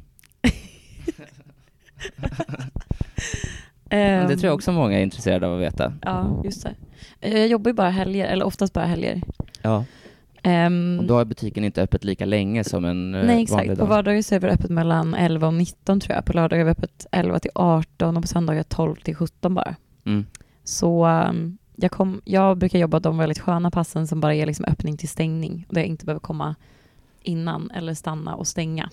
Ehm, det tror jag också många är intresserade av att veta. Ja, just det. Jag jobbar ju bara helger, eller oftast bara helger. Ja. Ehm, Och då har butiken inte öppet lika länge som en eh, nej, vanlig exakt. På dag. vardagar så är vi öppet mellan 11 och 19 tror jag. På lördagar är vi öppet 11 till 18 och på söndagar 12 till 17 bara. Mm. Så um, jag, kom, jag brukar jobba de väldigt sköna passen som bara är liksom öppning till stängning. Där jag inte behöver komma innan eller stanna och stänga.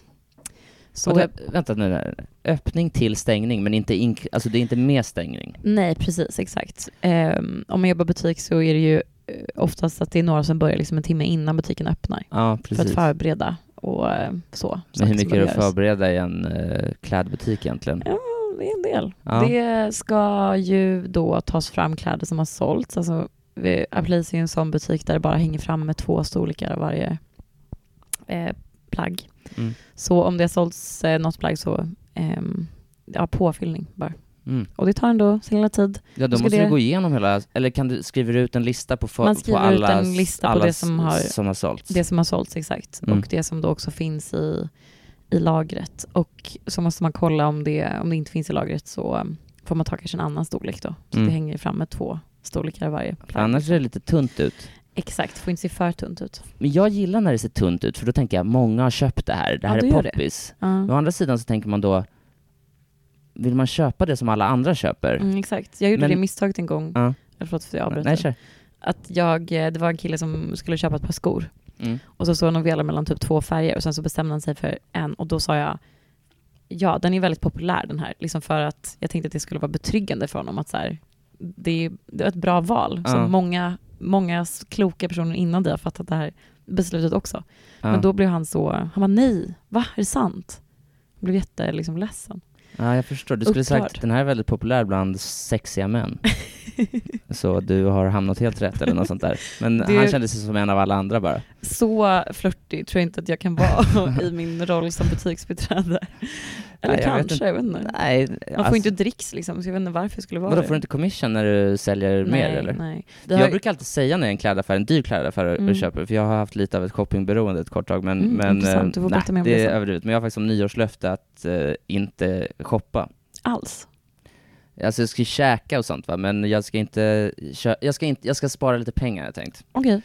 Så Och det, vänta nu, där. öppning till stängning, men inte ink- alltså det är inte med stängning. Nej, precis, exakt. Ehm, om man jobbar butik så är det ju eh, oftast att det är några som börjar liksom en timme innan butiken öppnar. Ja, För att precis. förbereda och eh, så. Men hur mycket är det att förbereda i en eh, klädbutik egentligen? Ja, det är en del. Ja. Det ska ju då tas fram kläder som har sålts. Alltså, Aplace är ju en sån butik där det bara hänger fram med två storlekar av varje eh, plagg. Mm. Så om det har sålts eh, något plagg så, ehm, ja, påfyllning bara. Mm. Och det tar ändå sin lilla tid. Ja, då måste det- du gå igenom hela, eller kan du skriva ut en lista på, för, Man på skriver ut alla, en lista på det som har- som har sålts? Det som har sålts exakt. Mm. Och det som då också finns i, i lagret. Och så måste man kolla om det, om det inte finns i lagret så um, får man ta kanske en annan storlek då. Så Mm. det hänger fram med två storlekar varje plagg. annars ser det lite tunt ut. Exakt, får inte se för tunt ut. Men jag gillar när det ser tunt ut, för då tänker jag många har köpt det här, det här Ja, är poppis. Ja. Men å andra sidan så tänker man då, vill man köpa det som alla andra köper? Mm, exakt. Jag gjorde Men- det misstaget en gång, jag förlåt för att jag avbröt. Nej, kör. Att jag, eh, det var en kille som skulle köpa ett par skor Mm. och så såg han och velade mellan typ två färger och sen så bestämde han sig för en och då sa jag ja, den är väldigt populär den här, liksom för att jag tänkte att det skulle vara betryggande för honom att så här, det, är, det är ett bra val. Så Ja. många, många s- kloka personer innan dig har fattat det här beslutet också. Ja. Men då blev han så, han var nej, va, är det sant? Jag blev jätte, liksom, ledsen. Ja, jag förstår. Du skulle Upprörd. sagt den här är väldigt populär bland sexiga män. [laughs] Så du har hamnat helt rätt eller något sånt där. Men Det- han kände sig som en av alla andra bara. Så flörtig tror jag inte att jag kan vara [laughs] i min roll som butiksbiträde. Eller Nej, jag vet kanske, jag vet inte. Nej, Man får alltså, inte dricks liksom, så jag vet inte varför jag skulle vara Vadå, det. får du inte commission när du säljer mer nej, eller? Nej. Vi För har, Jag brukar alltid säga när jag är en klädaffär, en dyr klädaffär Mm. köper, för jag har haft lite av ett shoppingberoende ett kort tag, men, Mm, men intressant. Du får nej, mer om det det är överdrivet. Men jag har faktiskt som nyårslöfte att eh, inte shoppa. alls. Alltså jag ska ju käka och sånt va, men jag ska inte, jag ska inte, jag ska spara lite pengar har jag tänkt. Okej.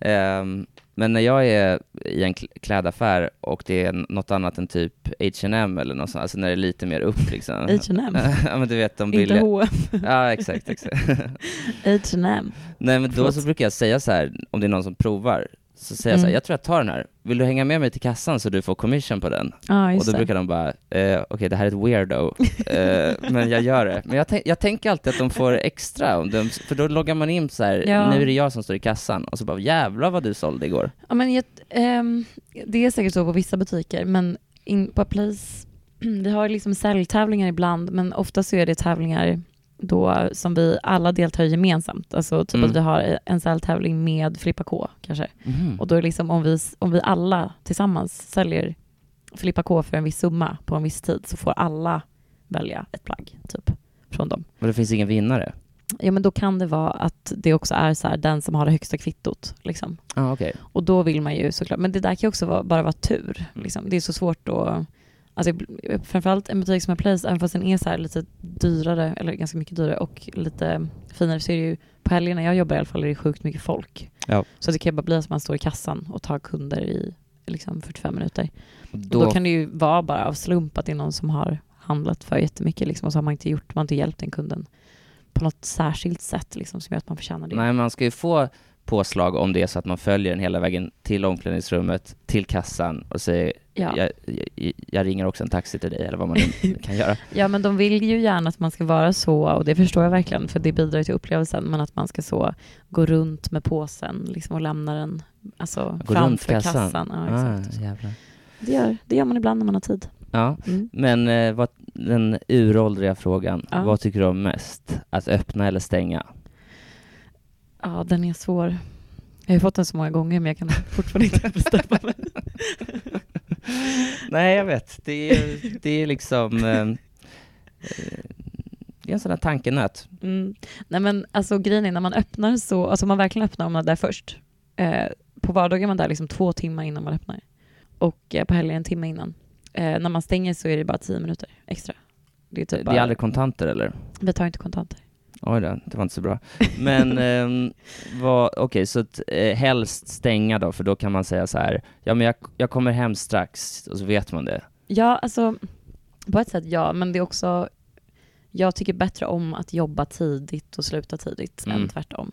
Ehm, men när jag är i en kl- klädaffär och det är något annat än typ H&M eller något sånt, alltså när det är lite mer upp liksom. [laughs] H&M. ja men du vet de Inte billiga. H&M. [laughs] Ja exakt, exakt. [laughs] H&M. Nej men då Förlåt. så brukar jag säga så här om det är någon som provar, så säger jag så här, Mm. jag tror jag tar den här, vill du hänga med mig till kassan så du får commission på den? Ja, och då det. brukar de bara, eh, okej det här är ett weirdo, eh, men jag gör det. Men jag, jag tänker alltid att de får extra, om de, för då loggar man in så här, Ja. nu är det jag som står i kassan, och så bara jävlar vad du sålde igår. Ja, men jag, ehm, det är säkert så på vissa butiker, men in, på Place, [clears throat] vi har liksom säljtävlingar ibland, men ofta så är det tävlingar då som vi alla deltar i gemensamt. Alltså typ Mm. att vi har en säljtävling med Filippa K kanske. Mhm. Och då är det liksom om vi, om vi alla tillsammans säljer Filippa K för en viss summa på en viss tid så får alla välja ett plagg typ från dem. Men det finns ingen vinnare? Ja men då kan det vara att det också är så här den som har det högsta kvittot liksom. Ah, okej. Och då vill man ju såklart, men det där kan ju också vara, bara vara tur. Liksom. Det är så svårt att, alltså, framförallt en butik som är Place, även fast den är så lite dyrare, eller ganska mycket dyrare och lite finare, så är det ju på helgerna jag jobbar i alla fall är det sjukt mycket folk. Ja. Så det kan bara bli att man står i kassan och tar kunder i liksom 45 minuter. Då, då kan det ju vara bara av slump att det är någon som har handlat för jättemycket liksom, och så har man inte gjort, man har inte hjälpt den kunden på något särskilt sätt liksom, som gör att man förtjänar det. nej man ska ju få påslag om det är så att man följer den hela vägen till omklädningsrummet, till kassan och säger Ja. jag, jag, jag ringer också en taxi till dig eller vad man nu [laughs] kan göra. Ja, men de vill ju gärna att man ska vara så, och det förstår jag verkligen, för det bidrar till upplevelsen, men att man ska så gå runt med påsen liksom, och lämna den alltså, Gå runt framför kassan. kassan. Ja, Ah, exakt. jävlar. det, gör, det gör man ibland när man har tid. Ja, Mm. men eh, vad, den uråldriga frågan, Ja. vad tycker du om mest? Att öppna eller stänga? Ja, den är svår. Jag har fått den så många gånger, men jag kan [laughs] fortfarande inte bestämma mig. [laughs] Nej, jag vet. Det är, det är liksom... Eh, eh, det är en sån där tankenöt. Mm. Nej, men alltså grejen är, när man öppnar så, alltså man verkligen öppnar om man är där först. Eh, på vardagar är man där liksom två timmar innan man öppnar. Och eh, på helgen en timme innan. Eh, när man stänger så är det bara tio minuter extra. Det är, typ Det bara, är aldrig kontanter eller? Vi tar inte kontanter. Oj då, det var inte så bra. Men [laughs] um, okej, okay, så att, eh, helst stänga då, för då kan man säga så här, ja men jag, jag kommer hem strax, och så vet man det. Ja, alltså på ett sätt ja, men det är också, jag tycker bättre om att jobba tidigt och sluta tidigt mm. än tvärtom.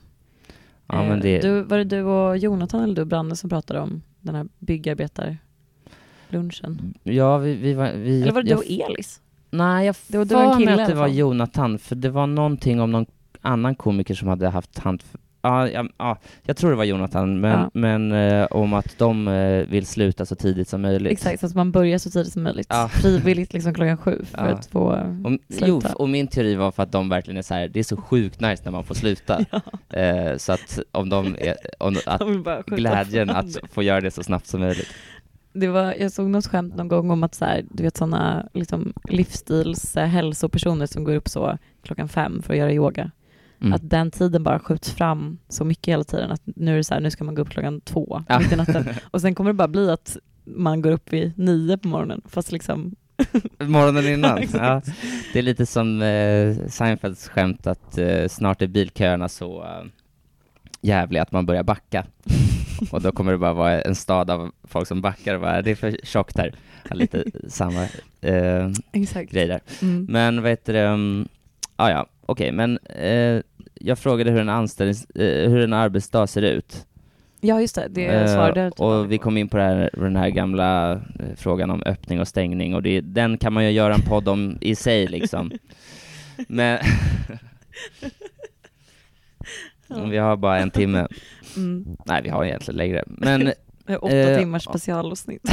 Ja, men det... du, var det du och Jonathan eller du Branne som pratade om den här byggarbetarlunchen? Ja, vi, vi var... Vi, eller var det jag, du och Elis? Nej, jag det var för mig att det var Jonathan, för det var någonting om någon annan komiker som hade haft hand Ja, ja, ja, jag tror det var Jonathan, men, ja. men eh, om att de eh, vill sluta så tidigt som möjligt. Exakt, så att man börjar så tidigt som möjligt. Ja. Frivilligt liksom klockan sju [laughs] för att få och, sluta. Jo, och min teori var för att de verkligen är så här, det är så sjukt nice när man får sluta. [laughs] Eh, så att om de är, om, [laughs] att glädjen att få göra det så snabbt som möjligt. Det var, jag såg något skämt någon gång om att så här, du vet sådana liksom, livsstils hälsopersoner som går upp så klockan fem för att göra yoga. Mm. Att den tiden bara skjuts fram så mycket hela tiden. Att nu är det så här, nu ska man gå upp klockan två ja. mitt i natten. [laughs] Och sen kommer det bara bli att man går upp vid nio på morgonen, fast liksom [laughs] Morgonen innan? [laughs] ja. Det är lite som eh, Seinfelds skämt att eh, snart är bilköerna så eh, jävliga att man börjar backa. [laughs] och då kommer det bara vara en stad av folk som backar och bara, det är för tjockt här. Lite [laughs] samma eh, grej där. Mm. Men vad heter det, um, ah, ja, okej, okay, men eh, jag frågade hur en anställnings, eh, hur en arbetsdag ser ut. Ja, just det, det eh, svarade uh, Och vi kom in på här, den här gamla eh, frågan om öppning och stängning, och det, den kan man ju göra en podd om i sig liksom. [laughs] Men vi har bara en timme. Mm. Nej, vi har egentligen längre. Men [laughs] Åtta eh, timmars specialavsnitt. [laughs]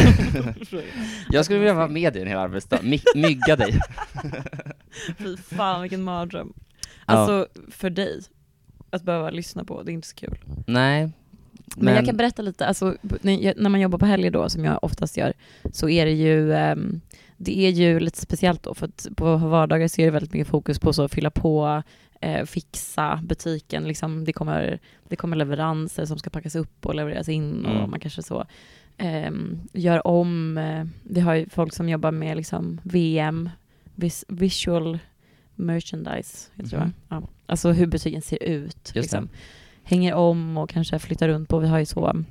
jag skulle vilja vara med i en hel arbetsdag, My mygga dig. [laughs] Fy fan vilken mardröm. Alltså ja. för dig, att behöva lyssna på, det är inte så kul. Nej. Men, men jag kan berätta lite, alltså, när man jobbar på helger då, som jag oftast gör, så är det ju um, det är ju lite speciellt då, för att på vardagar så är det väldigt mycket fokus på att fylla på, eh, fixa butiken. Liksom, det, kommer, det kommer leveranser som ska packas upp och levereras in och mm. man kanske så eh, gör om. Eh, vi har ju folk som jobbar med liksom, VM, vis, visual merchandise, jag tror mm. jag. Ja. Alltså hur butiken ser ut. Liksom. Hänger om och kanske flyttar runt på. Vi har ju så,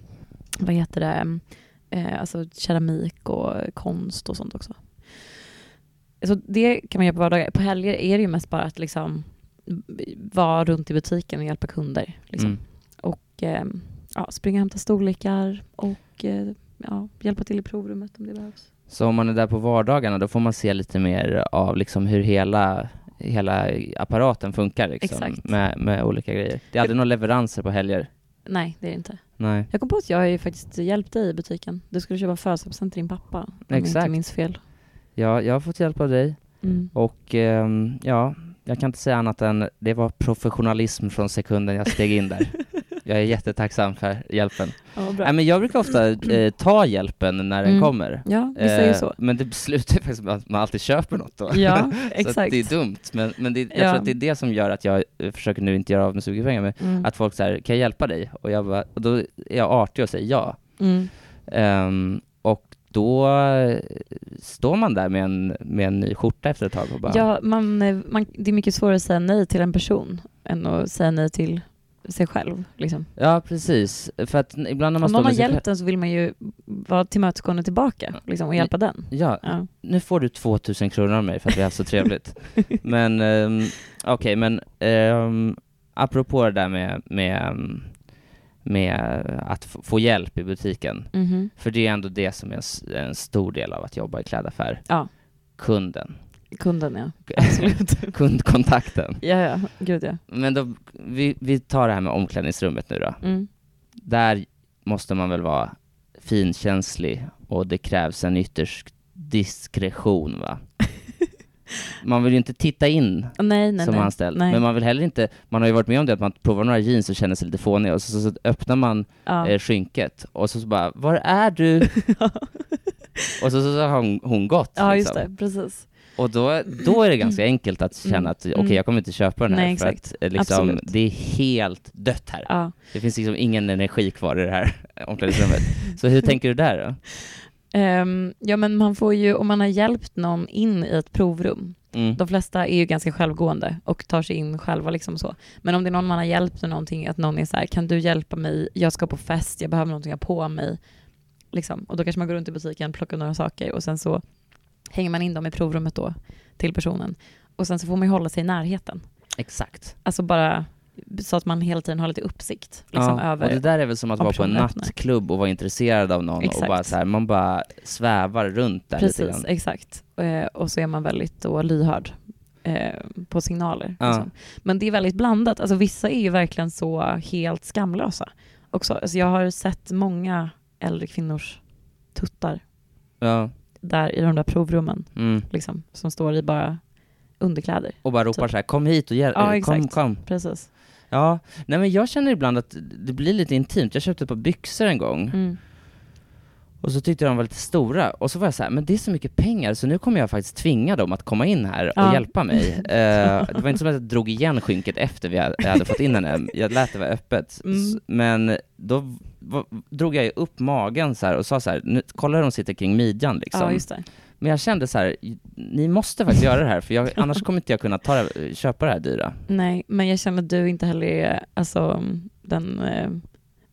vad heter det, eh, alltså keramik och konst och sånt också. Så det kan man göra på vardagar. På helger är det ju mest bara att liksom vara runt i butiken och hjälpa kunder. Liksom. Mm. Och eh, ja, springa och hämta storlekar och eh, ja, hjälpa till i provrummet om det behövs. Så om man är där på vardagarna, då får man se lite mer av liksom hur hela, hela apparaten funkar liksom. Med, med olika grejer. Det är aldrig några leveranser på helger? Nej, det är det inte. Nej. Jag kom på att jag har ju faktiskt hjälpt dig i butiken. Du skulle köpa födelsedagspresent till din pappa, om Exakt. jag inte minns fel. Ja, jag har fått hjälp av dig. Mm. Och um, ja, jag kan inte säga annat än det var professionalism från sekunden jag steg in där. [laughs] jag är jättetacksam för hjälpen. Ja, men jag brukar ofta eh, ta hjälpen när den mm. kommer. Ja, vi säger eh, så. Men det slutar faktiskt med att man alltid köper något då. Ja, [laughs] exakt. det är dumt, men, men det, jag ja. tror att det är det som gör att jag eh, försöker nu inte göra av med så mycket pengar, med mm. att folk säger kan jag hjälpa dig? Och, jag bara, och då är jag artig och säger ja. Mm. Um, då eh, står man där med en, med en ny skjorta efter ett tag och bara... Ja, man, eh, man, det är mycket svårare att säga nej till en person än att säga nej till sig själv. Liksom. Ja, precis. För att ibland när man Om någon har hjälpt en så vill man ju vara tillmötesgående tillbaka liksom, och hjälpa den. Ja. ja. nu får du 2000 kronor av mig för att vi har haft så [laughs] trevligt. men um, okej, okay, men um, apropå det där med, med um, med att få hjälp i butiken. Mm. För det är ändå det som är en stor del av att jobba i klädaffär. Ja. Kunden. Kunden, ja. [laughs] Absolut. Kundkontakten. [laughs] ja, ja. Gud, ja. Men då, vi, vi tar det här med omklädningsrummet nu då. Mm. Där måste man väl vara finkänslig och det krävs en ytterst diskretion, va? Man vill ju inte titta in nej, nej, som nej, anställd, men man vill heller inte, man har ju varit med om det att man provar några jeans och känner sig lite fånig och så, så, så öppnar man ja. eh, skynket och så, så bara, var är du? [laughs] och så, så, har hon, hon gått. Ja, liksom. just det, precis. Och då, då är det ganska enkelt att känna mm. att okej, okay, jag kommer inte köpa den här Nej, för att eh, liksom, det är helt dött här. Ja. Det finns liksom ingen energi kvar i det här [laughs] omklädningsrummet. Så hur tänker du där då? Ehm, ja men man får ju, om man har hjälpt någon in i ett provrum, Mm. de flesta är ju ganska självgående och tar sig in själva liksom så. Men om det är någon man har hjälpt med någonting, att någon är så här, kan du hjälpa mig, jag ska på fest, jag behöver någonting ha på mig. Liksom. Och då kanske man går runt i butiken, plockar några saker och sen så hänger man in dem i provrummet då till personen. Och sen så får man ju hålla sig i närheten. Exakt. Alltså bara så att man hela tiden har lite uppsikt liksom, ja, över och det där är väl som att vara på en nattklubb och vara intresserad av någon och Exakt. bara så här, man bara svävar runt där lite Precis, grann. exakt. Eh, och så är man väldigt då lyhörd eh, på signaler. Ja. Liksom. Men det är väldigt blandat. Alltså, vissa är ju verkligen så helt skamlösa också. Alltså, jag har sett många äldre kvinnors tuttar Ja. där i de där provrummen, Mm. liksom, som står i bara underkläder. Och bara ropar Typ. så här, kom hit och hjälp, Ja, kom, exakt. kom. Precis. Ja, nej men jag känner ibland att det blir lite intimt. Jag köpte ett par byxor en gång Mm. och så tyckte jag de var lite stora och så var jag så här, men det är så mycket pengar så nu kommer jag faktiskt tvinga dem att komma in här och Ja. hjälpa mig. [laughs] Eh, det var inte som att jag drog igen skynket efter vi hade, jag hade fått in henne, jag lät det vara öppet. Mm. Men då drog jag upp magen så och sa så här, nu, kolla hur de sitter kring midjan liksom. Ja, just det. Men jag kände så här, ni måste faktiskt göra det här för jag, annars kommer inte jag kunna ta det, köpa det här dyra. Nej, men jag känner att du inte heller är alltså, den eh,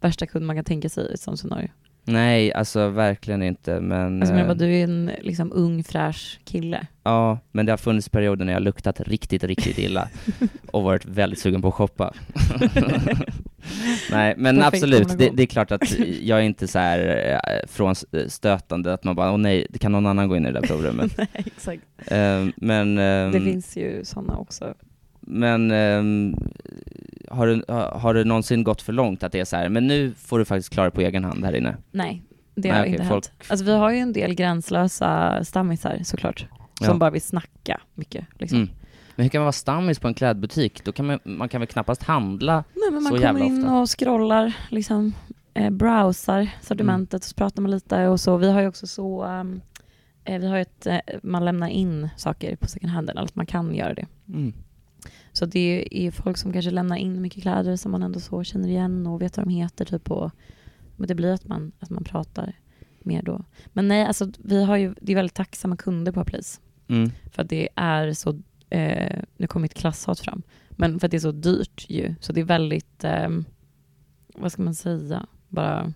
värsta kund man kan tänka sig i ett sånt scenario. Nej, alltså verkligen inte men... Alltså, men eh, vad, du är en liksom, ung, fräsch kille. Ja, men det har funnits perioder när jag luktat riktigt, riktigt illa [laughs] och varit väldigt sugen på att shoppa. [laughs] Nej, men Perfekt absolut, det, det är klart att jag är inte så här eh, frånstötande att man bara, åh nej, kan någon annan gå in i det där provrummet. [laughs] Nej, exakt. Eh, men, ehm, Det finns ju sådana också. Men ehm, har, du, har du någonsin gått för långt att det är så här, men nu får du faktiskt klara på egen hand här inne? Nej, det Nej, har okej, inte folk- hänt. Alltså, vi har ju en del gränslösa stammisar såklart, som Ja. bara vill snacka mycket. Liksom. Mm. Men hur kan man vara stammis på en klädbutik? Då kan man, man kan väl knappast handla? Nej, men man Så kommer jävla in ofta. och scrollar, liksom, eh, browsar sortimentet och så pratar man lite och så. Vi har ju också så, um, eh, vi har ju ett, eh, man lämnar in saker på second hand, eller att man kan göra det. Mm. Så det är folk som kanske lämnar in mycket kläder som man ändå så känner igen och vet vad de heter. Typ och, men det blir att man, att man pratar mer då. Men nej, alltså, vi har ju, det är väldigt tacksamma kunder på Please. Mm. För att det är så, eh, nu kommer mitt klasshat fram, men för att det är så dyrt ju. Så det är väldigt, ehm, vad ska man säga, bara,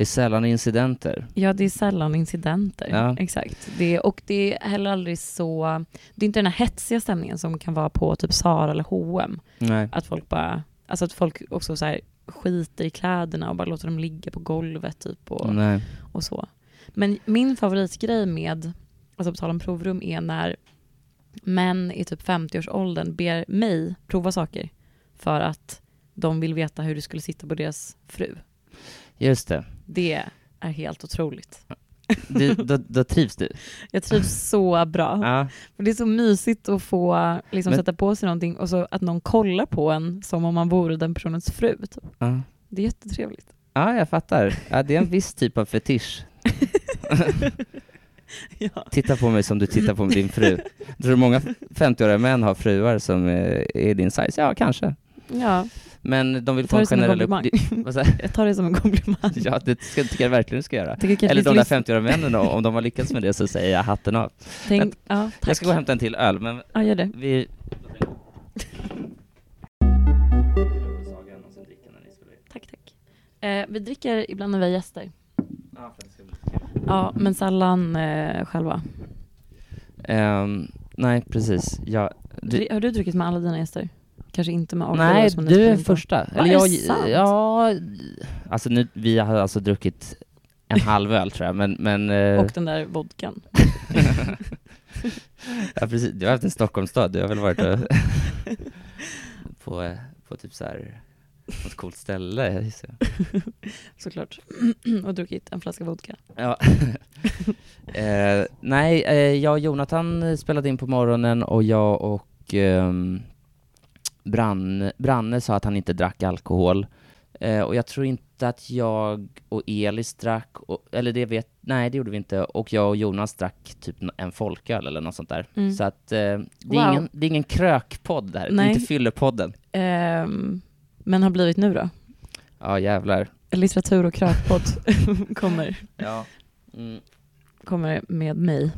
Det är sällan incidenter. ja det är sällan incidenter. Ja. Exakt. Det, och det är heller aldrig så, det är inte den här hetsiga stämningen som kan vara på typ Zara eller H&M Nej. Att folk bara, alltså att folk också så här skiter i kläderna och bara låter dem ligga på golvet typ och, Nej. och så. Men min favoritgrej med, alltså på tal om provrum, är när män i typ 50-årsåldern ber mig prova saker för att de vill veta hur det skulle sitta på deras fru. Just det. Det är helt otroligt. Du, [laughs] då, då trivs du? Jag trivs så bra. Ja. För det är så mysigt att få liksom, Men- sätta på sig någonting och så att någon kollar på en som om man vore den personens fru. Typ. Ja. Det är jättetrevligt. ja, jag fattar. Ja, det är en viss typ av fetisch. [laughs] ja. Titta på mig som du tittar på din fru. Tror du många 50-åriga män har fruar som eh, är din size? Ja, kanske. ja, Men de vill få en generell upp... [laughs] Jag? Tar det som en komplimang. Ja, det ska, tycker jag verkligen du ska göra. Eller de där lyssna- 50-åriga männen om de har lyckats med det så säger jag hatten av. Tänk, ja, tack. Jag ska gå och hämta en till öl, men Ja, gör det. vi... Tack, tack. Eh, vi dricker ibland när vi har gäster. Ja, men sällan eh, själva. Ehm, nej, precis. Jag, du, Har du druckit med alla dina gäster? Kanske inte med Arthur nej, som du är på. första. är det jag, sant? Ja, alltså nu, vi har alltså druckit en halv öl tror jag, men... men eh, Och den där vodkan. [laughs] ja, precis. Du har haft en Stockholmsstad, du har väl varit och [laughs] på, på typ så här något coolt ställe. [laughs] Såklart. [clears throat] och druckit en flaska vodka. Ja. eh, nej, eh, jag och Jonathan spelade in på morgonen och jag och ehm, Branne, Branne sa att han inte drack alkohol. Eh, och jag tror inte att jag och Elis drack, och, eller det vet, nej det gjorde vi inte, och jag och Jonas drack typ en folköl eller något sånt där. Mm. Så att eh, det, är Wow. ingen, det är ingen krökpodd där, det är Nej. inte fyllepodden. Ehm, men har blivit nu då? Ja jävlar. Litteratur och krökpodd [laughs] kommer. Ja. Mm. kommer med mig.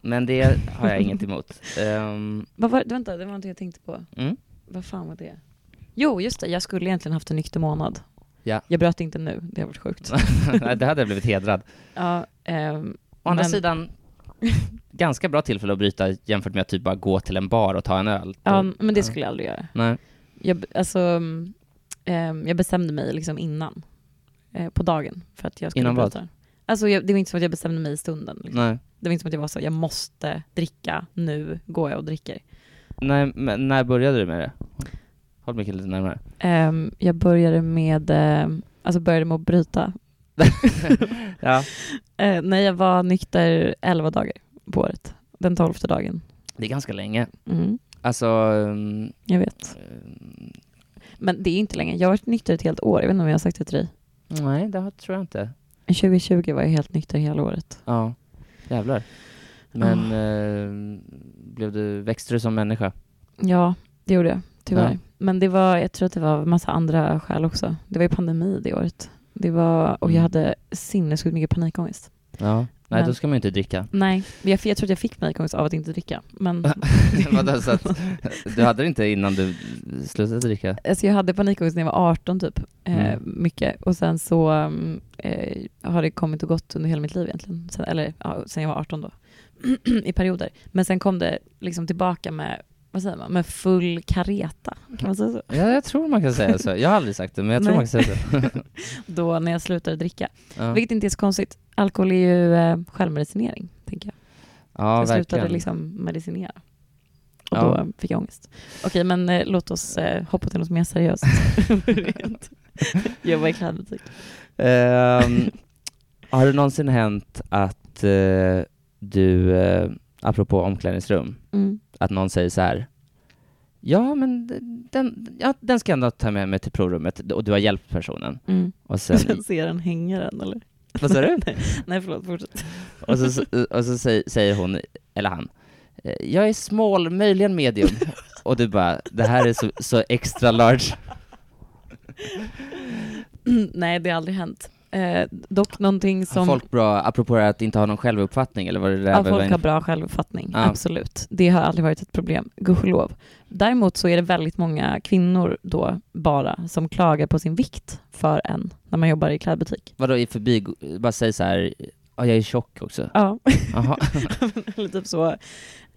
Men det har jag inget emot. Ehm, Vad var, vänta, det var någonting jag tänkte på. mm. Vad fan var det? Jo, just det. Jag skulle egentligen haft en nykter månad. Ja. Jag bröt inte nu. Det har varit sjukt. [laughs] Nej, det hade jag blivit hedrad. ja, ehm, Å andra Men- sidan, [laughs] ganska bra tillfälle att bryta jämfört med att typ bara gå till en bar och ta en öl. ja, Då- men det skulle jag aldrig göra. Nej. Jag, alltså, mm, ehm, jag bestämde mig liksom innan. Eh, på dagen. För att jag skulle Innan vad? bryta. Alltså, jag, det var inte som att jag bestämde mig i stunden. Liksom. Nej. Det var inte som att jag var så, jag måste dricka, nu går jag och dricker. Nej, men när började du med det? Håll mycket lite närmare. Ehm, jag började med, ehm, alltså började med att bryta. [laughs] ja. [laughs] Uh, när jag var nykter 11 dagar på året. Den tolfte dagen. Det är ganska länge. Mm, Alltså, um, jag vet. um, Men det är inte länge. Jag har varit nykter ett helt år. Jag vet inte om jag har sagt det till dig. nej det har- tror jag inte. 2020 var jag helt nykter hela året. Ja, jävlar. Men eh, blev du, växte du som människa? Ja, det gjorde jag. Tyvärr. Ja. Men det var, jag tror att det var massa andra skäl också. Det var ju pandemi det året. Det var, och jag Mm. hade sinnessjukt mycket panikångest. Ja. Nej, Men- då ska man ju inte dricka. Nej, jag, jag tror att jag fick panikångest av att inte dricka. Men [laughs] Vadå, så att, du hade det inte innan du slutade dricka? Alltså jag hade panikångest när jag var 18 typ, eh, Mm. mycket. Och sen så mm, eh, har det kommit och gått under hela mitt liv egentligen. Sen, eller ja, sen jag var 18 då, [clears throat] i perioder. Men sen kom det liksom tillbaka med, vad säger man, med full kareta. Kan man säga så? Ja, jag tror man kan säga så. Jag har aldrig sagt det, men jag tror man kan säga så. [laughs] Då när jag slutade dricka. Ja, Vilket inte är så konstigt. Alkohol är ju eh, självmedicinering, tänker jag. ja jag slutade verkligen. liksom medicinera. Och Ja. då fick jag ångest. Okej, men eh, låt oss eh, hoppa till något mer seriöst. [laughs] Jobba i klädbutik. Ehm, har det någonsin hänt att eh, du, eh, apropå omklädningsrum, Mm. att någon säger så här Ja, men den, ja, den ska jag ändå ta med mig till provrummet och du har hjälpt personen. Mm. Och sen, Sen [laughs] ser den hänger den eller? vad sa du? [laughs] Nej förlåt, fortsätt. Och så, och så säger, säger hon, eller han, eh, jag är small, möjligen medium. [laughs] Och du bara, det här är så, så extra large. Nej det har aldrig hänt. Eh, dock någonting Har som... folk bra, apropå det att inte ha någon självuppfattning, eller vad det där Ja, folk har bra självuppfattning, Ja. absolut. Det har aldrig varit ett problem, gudskelov. Däremot så är det väldigt många kvinnor då bara som klagar på sin vikt för en när man jobbar i klädbutik. Vadå i förbi, bara säg så här, ja jag är tjock också. Ja, [laughs] eller typ så.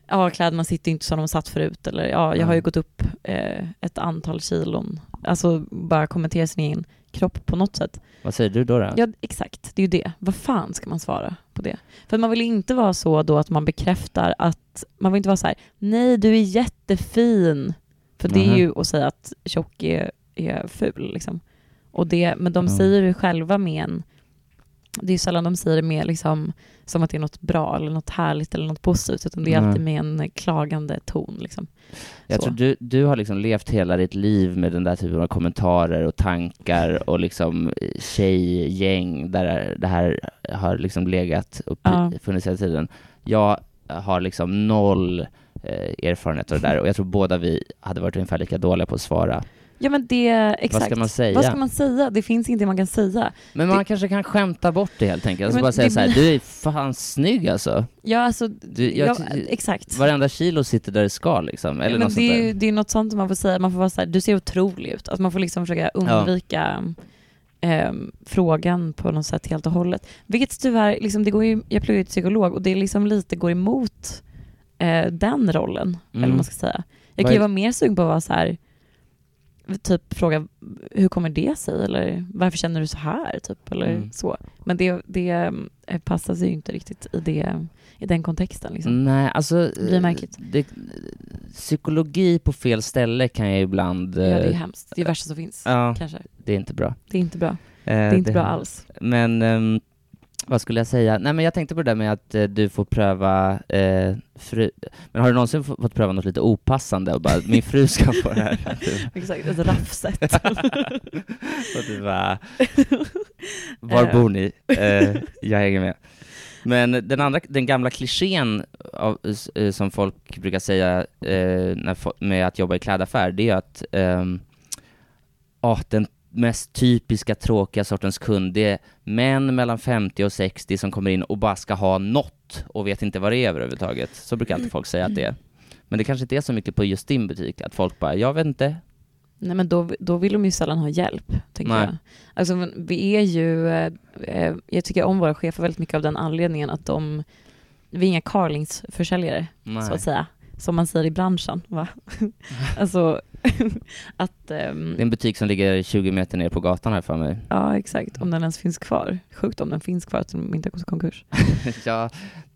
Ja, kläderna sitter inte som de satt förut. Eller ja, jag har ju gått upp eh, ett antal kilon. Alltså bara kommentera sin egen kropp på något sätt. Vad säger du då? då? Ja, exakt. Det är ju det. Vad fan ska man svara på det? För man vill inte vara så då att man bekräftar att, man vill inte vara så här, nej du är jättefin. För det är Mhm. ju att säga att tjock är, är ful liksom. Och det, men de Ja. säger det själva med en, det är ju sällan de säger det med liksom, som att det är något bra eller något härligt eller något positivt, utan det är alltid med en klagande ton liksom. Jag så. tror du, du har liksom levt hela ditt liv med den där typen av kommentarer och tankar och liksom tjejgäng där det här har liksom legat och Ja. funnits hela tiden. Jag har liksom noll eh, erfarenhet av det där och jag tror båda vi hade varit ungefär lika dåliga på att svara. Ja men det, exakt. Vad ska man säga? Vad ska man säga? Det finns ingenting man kan säga. Men man kanske kan skämta bort det helt enkelt. Alltså bara säga det så här, du är fan snygg alltså. Ja alltså, Du, jag, ja, exakt. Varenda kilo sitter där det ska liksom. Eller Ja, men något det, sånt är, det är något sånt som man får säga, man får vara så här, du ser otrolig ut. Alltså man får liksom försöka undvika ehm, frågan på något sätt helt och hållet. Vilket tyvärr, liksom, det går ju, jag pluggar ju till psykolog och det liksom lite går emot eh, den rollen, eller Mm. vad man ska säga. Jag kan ju vara mer sugen på att vara så här, typ fråga hur kommer det sig eller varför känner du så här typ eller Mm. så. Men det, det eh, passar sig ju inte riktigt i, det, i den kontexten liksom. Nej, alltså... Det blir märkligt. Det, psykologi på fel ställe kan jag ibland... Ja, det är eh, hemskt. Det är det värsta som finns, Ja, kanske. det är inte bra. Det är inte bra. Eh, Det är inte bra alls. Men ehm, vad skulle jag säga? Nej men jag tänkte på det där med att eh, du får pröva eh, fru... Men har du någonsin fått pröva något lite opassande och bara min fru ska få det här? [laughs] [laughs] Exakt, ett raffset. och [laughs] du bara, var Eh. bor ni? Eh, jag hänger med. Men den andra, den gamla klichén av, eh, som folk brukar säga eh, när, med att jobba i klädaffär, det är att ehm, ah, den, mest typiska tråkiga sortens kund, det är män mellan 50 och 60 som kommer in och bara ska ha något och vet inte vad det är överhuvudtaget. Så brukar alltid folk säga att det är. Men det kanske inte är så mycket på just din butik, att folk bara, jag vet inte. Nej men då, då vill de ju sällan ha hjälp, tänker Nej. jag. Alltså vi är ju, eh, eh, jag tycker om våra chefer väldigt mycket av den anledningen att de, vi är inga carlingsförsäljare, så att säga. Som man säger i branschen, va? [laughs] alltså, [laughs] att, ehm, Det är en butik som ligger 20 meter ner på gatan här för mig. ja exakt, om den ens finns kvar. Sjukt om den finns kvar, att de inte har gått i konkurs. [laughs] ja,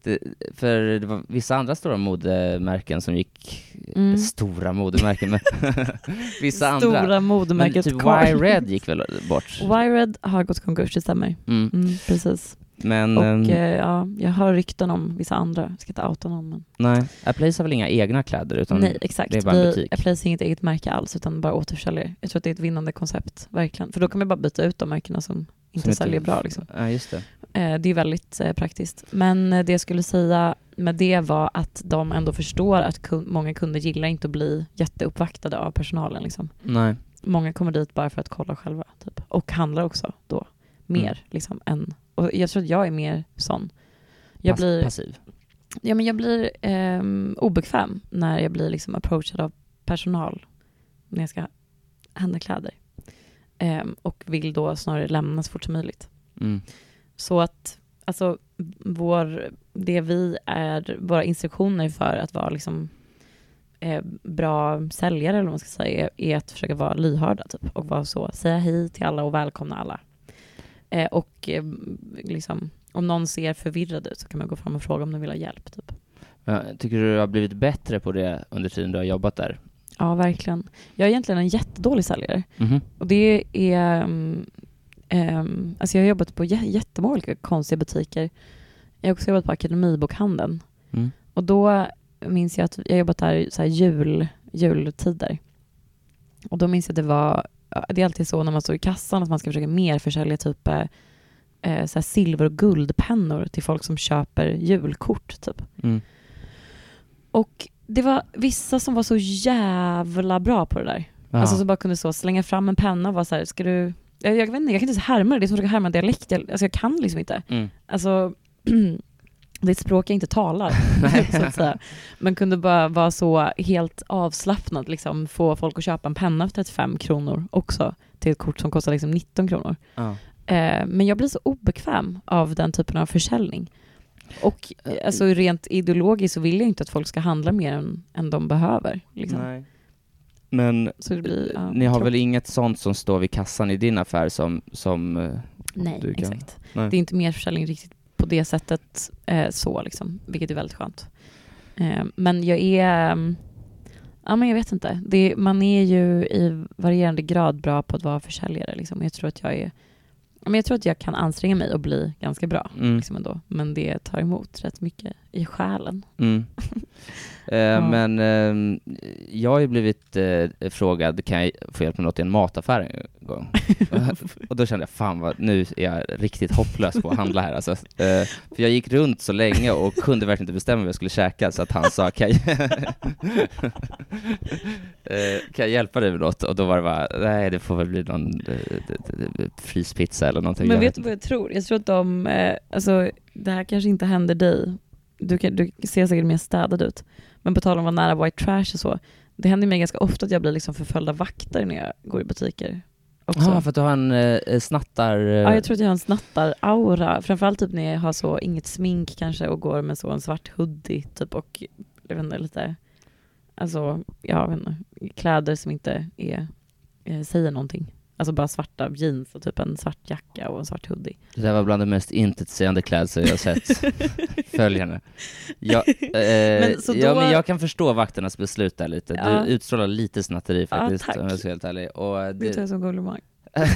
det, för det var vissa andra stora modemärken som gick, Mm. stora modemärken, men [laughs] vissa Stora andra. Men modemärket typ Carl. Y-Red gick väl bort? Wired har gått i konkurs, det stämmer. Mm. Mm, precis. Men Och ehm, eh, ja, jag hör rykten om vissa andra, jag ska inte outa någon men. nej, Aplace har väl inga egna kläder utan Nej, exakt. det är bara en butik. Applies inget eget märke alls, utan bara återförsäljare. Jag tror att det är ett vinnande koncept, verkligen. För då kan vi bara byta ut de märkena som inte som säljer bra. Liksom. Ja, just det. Eh, det är väldigt eh, praktiskt. Men eh, det jag skulle säga med det var att de ändå förstår att kun- många kunder gillar inte att bli jätteuppvaktade av personalen. Liksom. Nej. Många kommer dit bara för att kolla själva. Typ. Och handlar också då mer. Mm. Liksom, än, och jag tror att jag är mer sån. Jag Pass- blir, Passiv. Ja, men jag blir ehm, obekväm när jag blir liksom approachad av personal när jag ska handla kläder. Ehm, och vill då snarare lämna så fort som möjligt. Mm. Så att alltså, vår, det vi är, våra instruktioner för att vara liksom, eh, bra säljare, eller vad man ska säga, är, är att försöka vara lyhörda typ, och vara så, säga hej till alla och välkomna alla. Eh, och eh, liksom, om någon ser förvirrad ut så kan man gå fram och fråga om de vill ha hjälp. Typ. Ja, tycker du du har blivit bättre på det under tiden du har jobbat där? Ja, verkligen. Jag är egentligen en jättedålig säljare. Mhm. Och det är... Um, um, alltså jag har jobbat på jä- jättemånga olika konstiga butiker. Jag har också jobbat på Akademibokhandeln. Mm. Och då minns jag att jag har jobbat där så här jul, jultider. Och då minns jag att det var... Det är alltid så när man står i kassan att man ska försöka mer försälja typ eh, eh, så silver och guldpennor till folk som köper julkort. Typ. Mm. Och det var vissa som var så jävla bra på det där. Ja. Alltså som bara kunde så slänga fram en penna och vara så här, ska du... Jag, jag vet inte, jag kan inte ens härma det. Det är som att försöka härma en dialekt. Jag, alltså jag kan liksom inte. mm. Alltså, [clears throat] det är ett språk jag inte talar, [laughs] [laughs] så att säga. Men kunde bara vara så helt avslappnad, liksom få folk att köpa en penna för 35 kronor också, till ett kort som kostar liksom 19 kronor. ja. Eh, men jag blir så obekväm av den typen av försäljning. Och eh, alltså rent ideologiskt så vill jag inte att folk ska handla mer än, än de behöver. Liksom. Men blir, ja, ni har tråkigt. väl inget sånt som står vid kassan i din affär som, som eh, Nej, du kan- exakt. Nej. Det är inte mer försäljning riktigt på det sättet eh, så, liksom, vilket är väldigt skönt. Eh, men jag är, mm, ja men jag vet inte. Det, man är ju i varierande grad bra på att vara försäljare. Liksom. Jag tror att jag är, men jag tror att jag kan anstränga mig och bli ganska bra. Mm. Liksom ändå. Men det tar emot rätt mycket i själen. Mm. [laughs] Eh, Men eh, jag har ju blivit eh, frågad, kan jag få hjälp med något i en mataffär en gång? [laughs] och då kände jag, fan vad, nu är jag riktigt hopplös på att handla här alltså. Eh, för jag gick runt så länge och kunde verkligen inte bestämma vad jag skulle käka, så att han sa, kan jag, [laughs] eh, kan jag hjälpa dig med något? Och då var det bara, nej det får väl bli någon eh, fryspizza eller någonting. Men vet du vad jag tror? Jag tror att de, alltså det här kanske inte händer dig. Du, kan, du ser säkert mer städad ut. Men på tal om att vara nära white trash och så. Det händer mig ganska ofta att jag blir liksom förföljd av vakter när jag går i butiker. Också. Ja, för att du har en eh, snattar... Eh, Ja, jag tror att jag har en snattar-aura. Framförallt typ när jag har så inget smink kanske och går med så en svart hoodie typ och jag vet inte, lite, alltså, jag vet inte, kläder som inte är, eh, säger någonting. Alltså bara svarta jeans och typ en svart jacka och en svart hoodie. Det där var bland de mest intetsägande klädsel jag har sett. [laughs] Följ henne. Jag, eh, Men så ja, då- men jag kan förstå vakternas beslut där lite. Ja. Du utstrålar lite snatteri Ja, faktiskt, tack. om jag ska vara helt ärlig. Och Det tar jag som komplimang.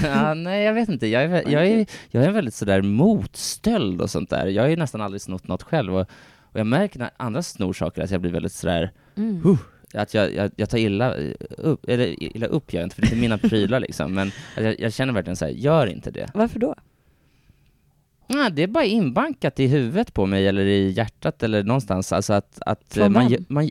ja, nej, jag vet inte. Jag är, jag, är, jag är väldigt sådär motstöld och sånt där. Jag har ju nästan aldrig snott något själv. Och, och jag märker när andra snor saker att jag blir väldigt sådär, Mm. Huh. Att jag, jag, jag tar illa upp, eller illa upp gör jag inte, för det är inte mina prylar liksom. Men jag, jag känner verkligen såhär, gör inte det. Varför då? Ja, det är bara inbankat i huvudet på mig eller i hjärtat eller någonstans. Alltså att, att man, man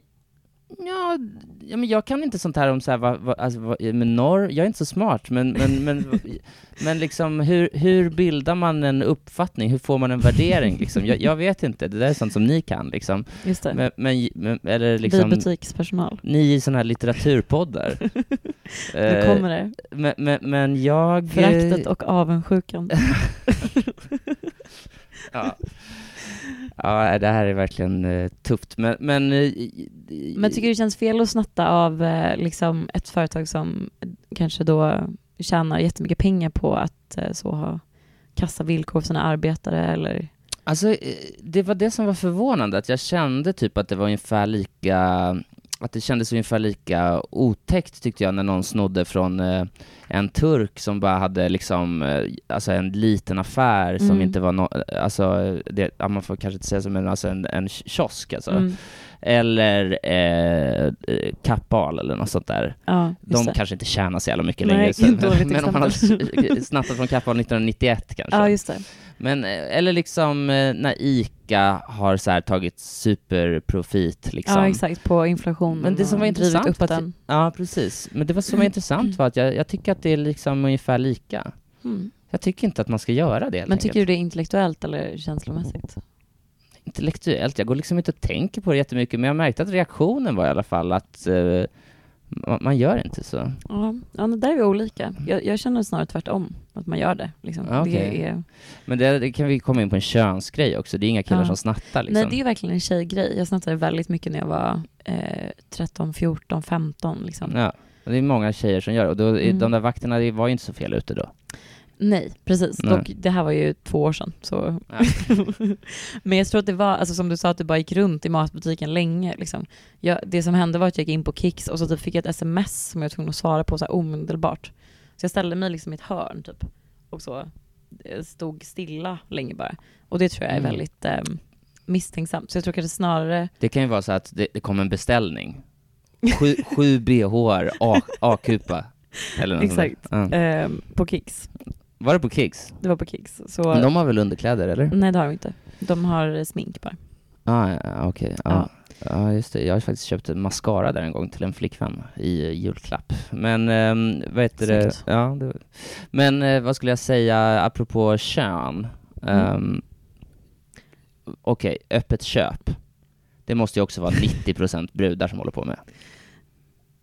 Ja, ja, men jag kan inte sånt här om så här, vad, vad, alltså, vad, men norr, jag är inte så smart, men, men, men, [laughs] men liksom hur, hur bildar man en uppfattning, hur får man en värdering liksom? Jag, jag vet inte, det där är sånt som ni kan liksom. Just det. Men, men, men eller Vi liksom, butikspersonal. ni i såna här litteraturpoddar. [laughs] Nu Eh, kommer det. men, men, men jag... eh, Föraktet och avundsjukan. [laughs] Ja. Ja, det här är verkligen eh, tufft, men... Men, eh, Men tycker du det känns fel att snatta av eh, liksom ett företag som kanske då tjänar jättemycket pengar på att eh, så ha kassa villkor för sina arbetare eller? Alltså, eh, det var det som var förvånande, att jag kände typ att det var ungefär lika, att det kändes ungefär lika otäckt tyckte jag när någon snodde från eh, en turk som bara hade liksom, eh, alltså en liten affär som Mm. inte var no, alltså, det, man får kanske inte säga som en, alltså en, en kiosk alltså. Mm. Eller eh, Kappahl eller något sånt där. Ja, De det. kanske inte tjänar så jävla mycket Nej, längre. Så, dåligt [laughs] men om man hade snattat från Kappahl 1991 kanske. Ja, just det. Men, eh, eller liksom eh, när ICA har så här tagit superprofit liksom. Ja, exakt. På inflation. Men det som var intressant upp att- den. Ja, precis. Men det var som var intressant var att jag, jag tycker att det är liksom ungefär lika. Mm. Jag tycker inte att man ska göra det Men tycker du det är intellektuellt eller känslomässigt? Intellektuellt, jag går liksom inte och tänker på det jättemycket, men jag märkte att reaktionen var i alla fall att eh, man, gör inte så. Ja, ja där är vi olika. Jag, jag känner snarare tvärtom, att man gör det. Liksom. Okej. det är, Men det, det kan vi komma in på en könsgrej också, det är inga killar Ja. som snattar liksom. Nej, det är verkligen en tjejgrej. Jag snattade väldigt mycket när jag var eh, 13, 14, 15. Liksom. Ja, det är många tjejer som gör det, och då, Mm. de där vakterna det var ju inte så fel ute då. Nej, precis. Nej. Dock, det här var ju två år sedan. Så. Ja. [laughs] Men jag tror att det var, alltså som du sa, att du bara gick runt i matbutiken länge. Liksom. Jag, det som hände var att jag gick in på Kicks och så typ fick jag ett sms som jag var tvungen att svara på så här omedelbart. Så jag ställde mig liksom i ett hörn typ och så eh, stod stilla länge bara. Och det tror jag är Mm. väldigt eh, misstänksamt. Så jag tror kanske snarare, Det kan ju vara så att det, det kom en beställning. Sju, sju bh A-kupa. [laughs] Exakt. Ja. eh, på Kicks. Var det på Kicks? Det var på Kicks. Så, Men de har väl underkläder, eller? Nej det har de inte. De har smink bara. Ah, ja, okej. Ja. ja, just det. Jag har faktiskt köpt en mascara där en gång till en flickvän i julklapp. Men, um, vad heter det? Ja, det... Men eh, vad skulle jag säga apropå kön? Mm. Um, Okej, öppet köp. Det måste ju också vara 90% [laughs] brudar som håller på med.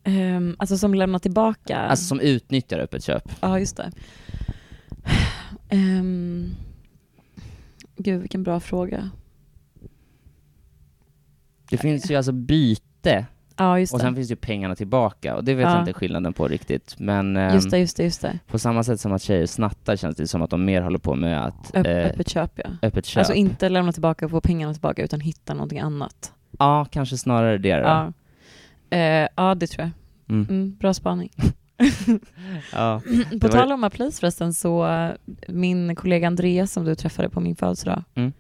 Ehm, alltså som lämnar tillbaka. Alltså som utnyttjar öppet köp. Ja, just det. Um, gud, vilken bra fråga. Det finns ju alltså byte Ja, just och sen finns ju pengarna tillbaka och det vet Ja. jag inte skillnaden på riktigt. Men ehm, Just det, just det, just det. på samma sätt som att tjejer snattar känns det som att de mer håller på med att Öpp, eh, öppet köp, ja. öppet köp. Alltså inte lämna tillbaka och få pengarna tillbaka, utan hitta någonting annat. Ja, kanske snarare det då. Ja. Eh, ja, det tror jag. Mm. Mm, bra spaning. [laughs] Ja. [laughs] På tal om Applice förresten, så eh, min kollega Andreas som du träffade på min födelsedag, Mm.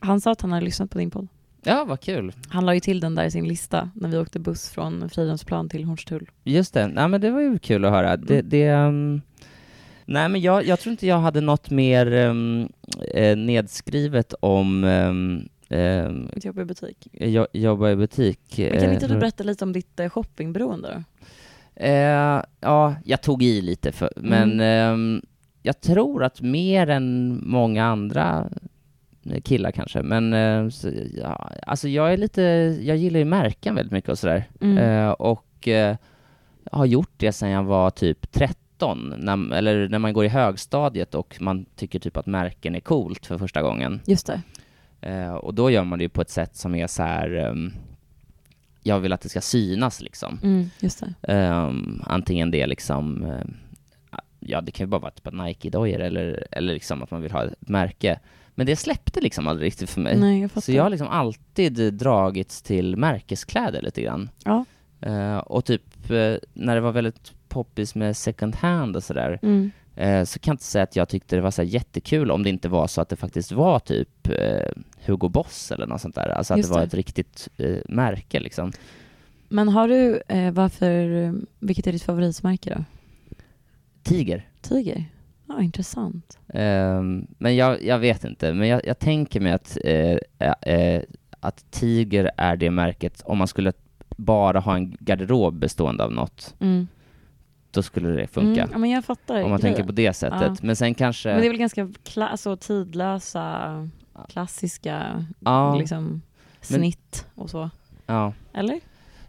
han sa att han hade lyssnat på din podd. ja, vad kul. Han la ju till den där i sin lista när vi åkte buss från Fridhemsplan till Hornstull. Just det, nej men det var ju kul att höra. Det, Mm. det ehm, nej men jag, jag tror inte jag hade något mer ehm, eh, nedskrivet om um, jobb i butik. jo, jobba i butik. Men kan inte Eh, du berätta lite om ditt eh, shoppingberoende då? Eh, ja, jag tog i lite, för, men Mm. ehm, jag tror att mer än många andra killar kanske, men eh, så, ja, alltså jag är lite, jag gillar ju märken väldigt mycket och sådär. Mm. Eh, och eh, har gjort det sedan jag var typ 13, när, eller när man går i högstadiet och man tycker typ att märken är coolt för första gången. Just det. Eh, och då gör man det ju på ett sätt som är så här. Jag vill att det ska synas liksom. Mm, det. Ehm, antingen det liksom, ehm, ja det kan ju bara vara typ Nike-dojor eller, eller liksom att man vill ha ett märke. Men det släppte liksom aldrig riktigt för mig. Nej, jag. Så jag har liksom alltid dragits till märkeskläder lite grann. Ja. Eh, och typ eh, när det var väldigt poppis med second hand och sådär, Mm. Eh, så kan jag inte säga att jag tyckte det var så jättekul om det inte var så att det faktiskt var typ eh, Hugo Boss eller något sånt där. Alltså att Just det var det. ett riktigt eh, märke liksom. Men har du, varför, vilket är ditt favoritmärke då? Tiger. Tiger? Ja, intressant. Ehm, men jag, jag vet inte, men jag, jag tänker mig att, eh, eh, att Tiger är det märket, om man skulle bara ha en garderob bestående av något, Mm. Då skulle det funka. Mm. Ja, men jag fattar Om man grejen. tänker på det sättet. Ja. Men sen kanske... Men det är väl ganska kla- alltså, tidlösa, klassiska ja, liksom, snitt och så. ja. Eller? ja,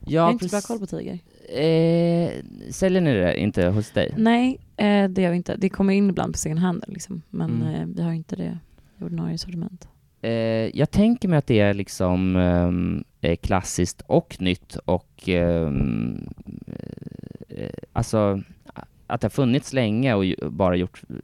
jag har inte så bra koll på Tiger. Eh, säljer ni det inte hos dig? Nej, eh, det gör vi inte. Det kommer in ibland på second hand liksom. Men Mm. eh, vi har inte det i ordinarie sortiment. Eh, jag tänker mig att det är liksom ehm, eh, klassiskt och nytt och ehm, eh, alltså att det har funnits länge och bara gjort eh,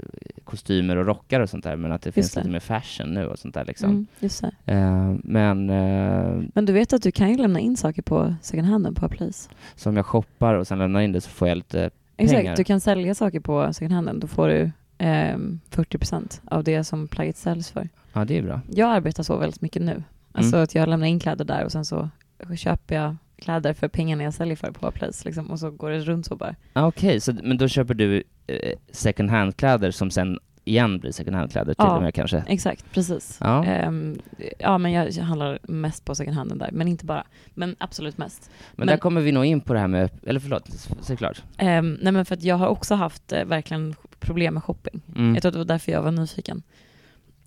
kostymer och rockar och sånt där men att det finns det. lite mer fashion nu och sånt där liksom. Mm. Eh, men eh, Men du vet att du kan ju lämna in saker på second handen på Place. som jag shoppar och sen lämnar in det så får jag lite Exakt, Pengar. du kan sälja saker på second handen. Då får du ehm, 40% av det som plagget säljs för. Ja, det är bra. Jag arbetar så väldigt mycket nu. Alltså Mm. att jag lämnar in kläder där och sen så köper jag kläder för pengarna jag säljer för på Place liksom, och så går det runt så bara. Ah, Okej, så men då köper du eh, second hand-kläder som sen igen blir second hand-kläder till Ja. och med kanske? Exakt, precis. Ja. Ehm, ja, men jag handlar mest på second handen där, men inte bara. Men absolut mest. Men, men- där kommer vi nog in på det här med, eller förlåt, säg klart. Um, nej men för att jag har också haft eh, verkligen problem med shopping. Mm. Jag tror att det var därför jag var nyfiken.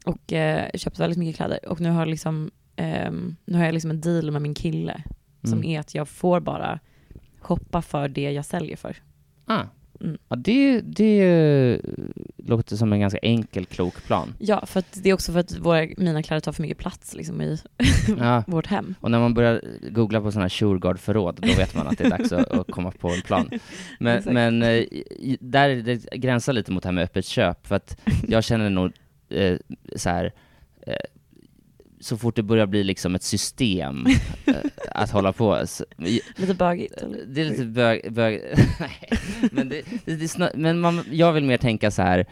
Och eh, köpt väldigt mycket kläder. Och nu har, jag liksom, ehm, nu har jag liksom en deal med min kille. Som Mm. är att jag får bara shoppa för det jag säljer för. Ah. Mm. Ja, det, det låter som en ganska enkel, klok plan. Ja, för det är också för att våra, mina kläder tar för mycket plats liksom, i Ja. [laughs] vårt hem. Och när man börjar googla på sådana här Shurgard-förråd, då vet man att det är dags att, att komma på en plan. [laughs] Men, men eh, där är det gränsar lite mot det här med öppet köp, för att jag känner nog eh, så här, eh, så fort det börjar bli liksom ett system [laughs] eh, att hålla på, så, Lite bögigt. eller? det är lite bög, bög [laughs] nej, men, det, det, det är snar, men man, jag vill mer tänka så här.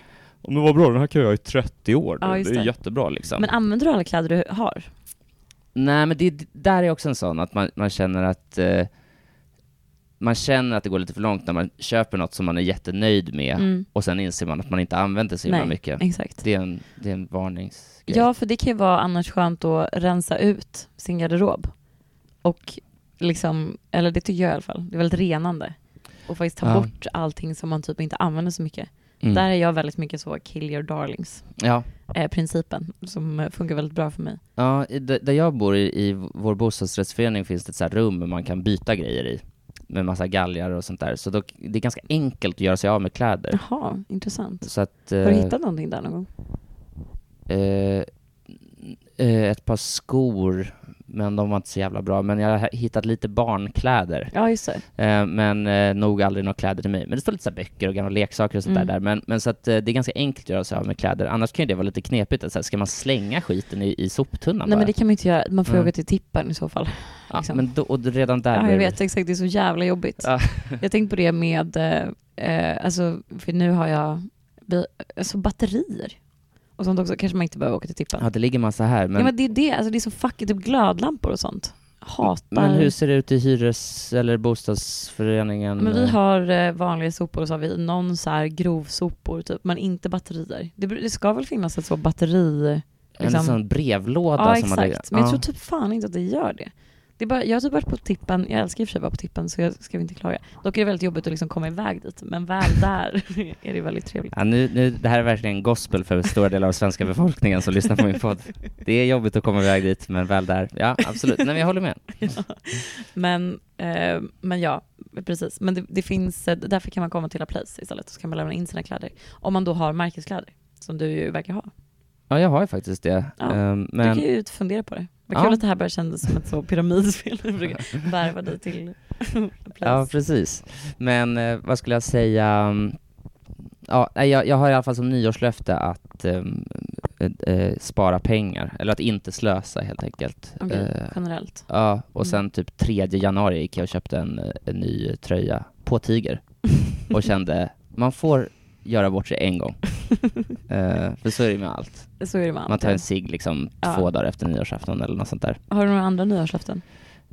Men vad bra, den här kan jag i 30 år, Ja, just det är det. jättebra liksom. Men använder du alla kläder du har? Nej, men det, där är också en sån att man, man känner att eh, man känner att det går lite för långt när man köper något som man är jättenöjd med Mm, och sen inser man att man inte använder så himla mycket. exakt. Det är en, det är en varningsgrej. Ja, för det kan ju vara annars skönt att rensa ut sin garderob. Och liksom, eller det tycker jag i alla fall, det är väldigt renande. Och faktiskt ta Ja. bort allting som man typ inte använder så mycket. Mm. Där är jag väldigt mycket så kill your darlings Ja, eh, principen som eh, funkar väldigt bra för mig. ja i- där jag bor i, i vår bostadsrättsförening finns det ett så rum man kan byta grejer i med massa galgar och sånt där. Så då, det är ganska enkelt att göra sig av med kläder. Jaha, intressant. Att, Har du eh, hittat någonting där någon gång? Eh, eh, ett par skor, men de var inte så jävla bra. Men jag har hittat lite barnkläder. Ja, just det. Eh, men eh, nog aldrig några kläder till mig. Men det står lite så böcker och gamla leksaker och sånt Mm. där. Men, men så att eh, det är ganska enkelt att göra sig av med kläder. Annars kan ju det vara lite knepigt. Att, så här, ska man slänga skiten i, i soptunnan Nej bara? men det kan man inte göra, man får Mm. åka till tippen i så fall. ja, liksom. men då, och redan där Ja, jag vet exakt, det är så jävla jobbigt. Ja. [laughs] Jag tänkte på det med, eh, alltså, för nu har jag alltså, batterier. Och sånt också, kanske man inte behöver åka till tippen. Ja, det ligger massa här. Men, ja men det är det, alltså det är så fucking typ glödlampor och sånt. Hatar. men hur ser det ut i hyres eller bostadsföreningen? Men vi har eh, vanliga sopor och så har vi någon så här grovsopor typ, men inte batterier. Det, det ska väl finnas ett så batteri... en liksom- sån brevlåda Ja som man lägger- exakt, men jag ja. tror typ fan inte att det gör det. Det är bara, jag har typ varit på tippen, jag älskar i och för sig att vara på tippen så jag ska inte klaga. Dock är det väldigt jobbigt att liksom komma iväg dit, men väl där [laughs] är det väldigt trevligt. Ja, nu, nu, det här är verkligen gospel för stora delar av svenska befolkningen som lyssnar på min podd. Det är jobbigt att komma iväg dit, men väl där. Ja, absolut. Nej, men jag håller med. [laughs] Ja. Men, eh, men ja, precis. Men det, det finns, eh, därför kan man komma till A Place istället, så kan man lämna in sina kläder. Om man då har märkeskläder, som du ju verkar ha. Ja, jag har ju faktiskt det. Ja, Du men kan ju fundera på det. Vad Ja. kul att det här bara kändes som ett så pyramidspel. [laughs] Värva dig till [laughs] A Ja, precis. Men eh, vad skulle jag säga? Mm, Ja, jag, jag har i alla fall som nyårslöfte att ehm, eh, eh, spara pengar, eller att inte slösa helt enkelt. Okej, Eh, generellt. ja, och Mm. sen typ 3 januari gick jag och köpte en, eh, en ny tröja på Tiger [laughs] och kände, man får göra bort sig en gång. [laughs] Eh, för så är det med allt. Så är det med allt. Man tar en cigg liksom Ja. två dagar efter nyårsafton eller något sånt där. Har du några andra nyårslöften?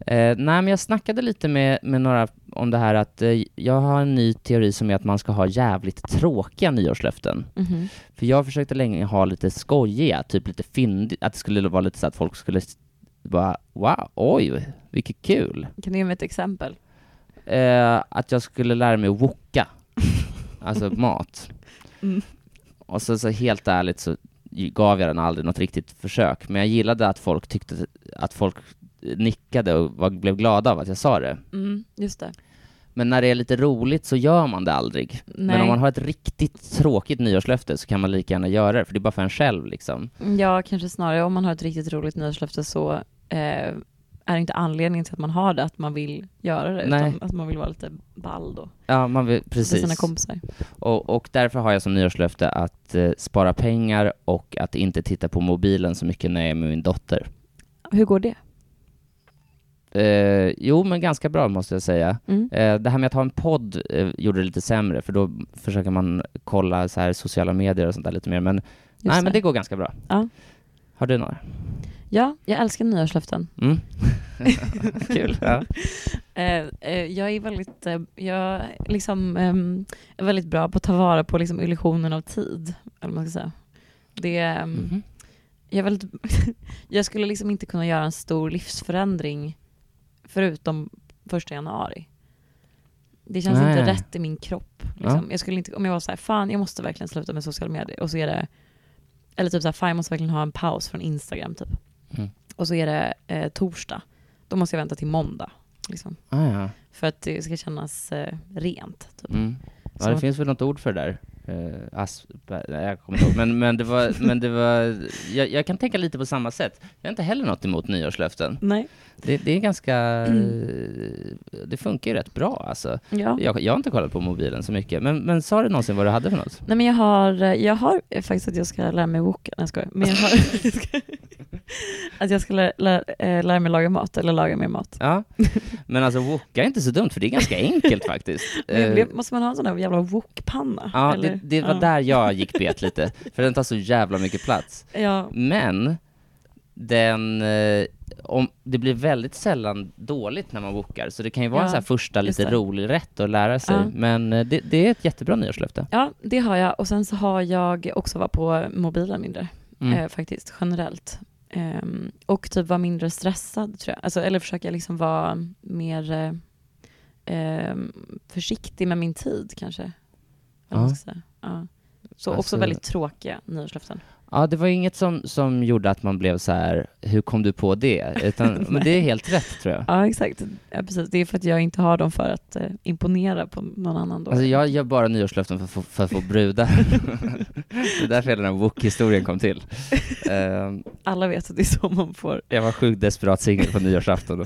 Eh, nej, men jag snackade lite med, med några om det här att eh, jag har en ny teori som är att man ska ha jävligt tråkiga nyårslöften. Mhm. För jag försökte länge ha lite skojiga, typ lite fyndigt, att det skulle vara lite så att folk skulle bara wow, oj, vilket kul. Kan du ge mig ett exempel? Eh, att jag skulle lära mig att woka, alltså [laughs] mat. Mm. Och så, så helt ärligt så gav jag den aldrig något riktigt försök, men jag gillade att folk tyckte att folk nickade och var, blev glada av att jag sa det. Mm, just det. Men när det är lite roligt så gör man det aldrig. Nej. Men om man har ett riktigt tråkigt nyårslöfte så kan man lika gärna göra det, för det är bara för en själv liksom. Ja, kanske snarare om man har ett riktigt roligt nyårslöfte så eh, är inte anledningen till att man har det att man vill göra det, Nej. utan att man vill vara lite ball då. Ja, man vill, precis. sina kompisar. Och, och därför har jag som nyårslöfte att eh, spara pengar och att inte titta på mobilen så mycket när jag är med min dotter. Hur går det? Eh, jo, men ganska bra måste jag säga. Mm. Eh, det här med att ha en podd eh, gjorde det lite sämre, för då försöker man kolla så här sociala medier och sånt där lite mer, men Just nej, men det går ganska bra. Ja. Har du några? Ja, jag älskar nyårslöften. Mm. [laughs] Kul. Ja. Eh, eh, jag är väldigt, eh, jag liksom, ehm, är väldigt bra på att ta vara på liksom, illusionen av tid. Eller man ska säga. Det, ehm, Mhm. jag, är väldigt, [laughs] jag skulle liksom inte kunna göra en stor livsförändring förutom första januari. Det känns Nej. inte rätt i min kropp. Liksom. Ja. Jag skulle inte, om jag var så här, fan jag måste verkligen sluta med sociala medier. Och så är det, eller typ så här, fan jag måste verkligen ha en paus från Instagram typ. Mm. Och så är det eh, torsdag. Då måste jag vänta till måndag. Liksom. Ah, ja. För att det ska kännas eh, rent. Typ. Mm. Ja, Så- det finns väl något ord för det där. Uh, nej, jag kommer inte ihåg. Men, men det var, men det var jag, jag kan tänka lite på samma sätt. Jag har inte heller något emot nyårslöften. Nej. Det, det är ganska, [clears throat] det funkar ju rätt bra alltså. Ja. Jag, jag har inte kollat på mobilen så mycket, men, men sa du någonsin vad du hade för något? Nej men jag har, jag har faktiskt att jag ska lära mig woka, nej jag skojar. Men jag har [laughs] att jag ska lära, lära, eh, lära mig laga mat, eller laga mer mat. Ja, men alltså woka är inte så dumt, för det är ganska enkelt faktiskt. [laughs] Men blev, måste man ha en sån där jävla wokpanna? Ja, eller? det, det var Ja. där jag gick bet lite, för den tar så jävla mycket plats. Ja, Men den, eh, om, det blir väldigt sällan dåligt när man wokar, så det kan ju vara Ja, en här första lite rolig rätt att lära sig. Ja. Men eh, det, det är ett jättebra nyårslöfte. ja, det har jag. Och sen så har jag också varit på mobilen mindre, Mm. eh, faktiskt, generellt. Ehm, och typ vara mindre stressad, tror jag. Alltså, eller försöka liksom vara mer eh, ehm, försiktig med min tid, kanske. Ja. Ja. Så Alltså- också väldigt tråkiga nyårslöften. Ja, det var inget som, som gjorde att man blev så här, hur kom du på det? Utan, [laughs] men det är helt rätt tror jag. Ja, exakt. Ja, precis. Det är för att jag inte har dem för att eh, imponera på någon annan. Då. Alltså jag gör bara nyårslöften för, att få- för att få brudar. [laughs] det är därför hela den här wok-historien kom till. [laughs] Ehm, Alla vet att det är så man får. jag var sjukt desperat singel på nyårsafton.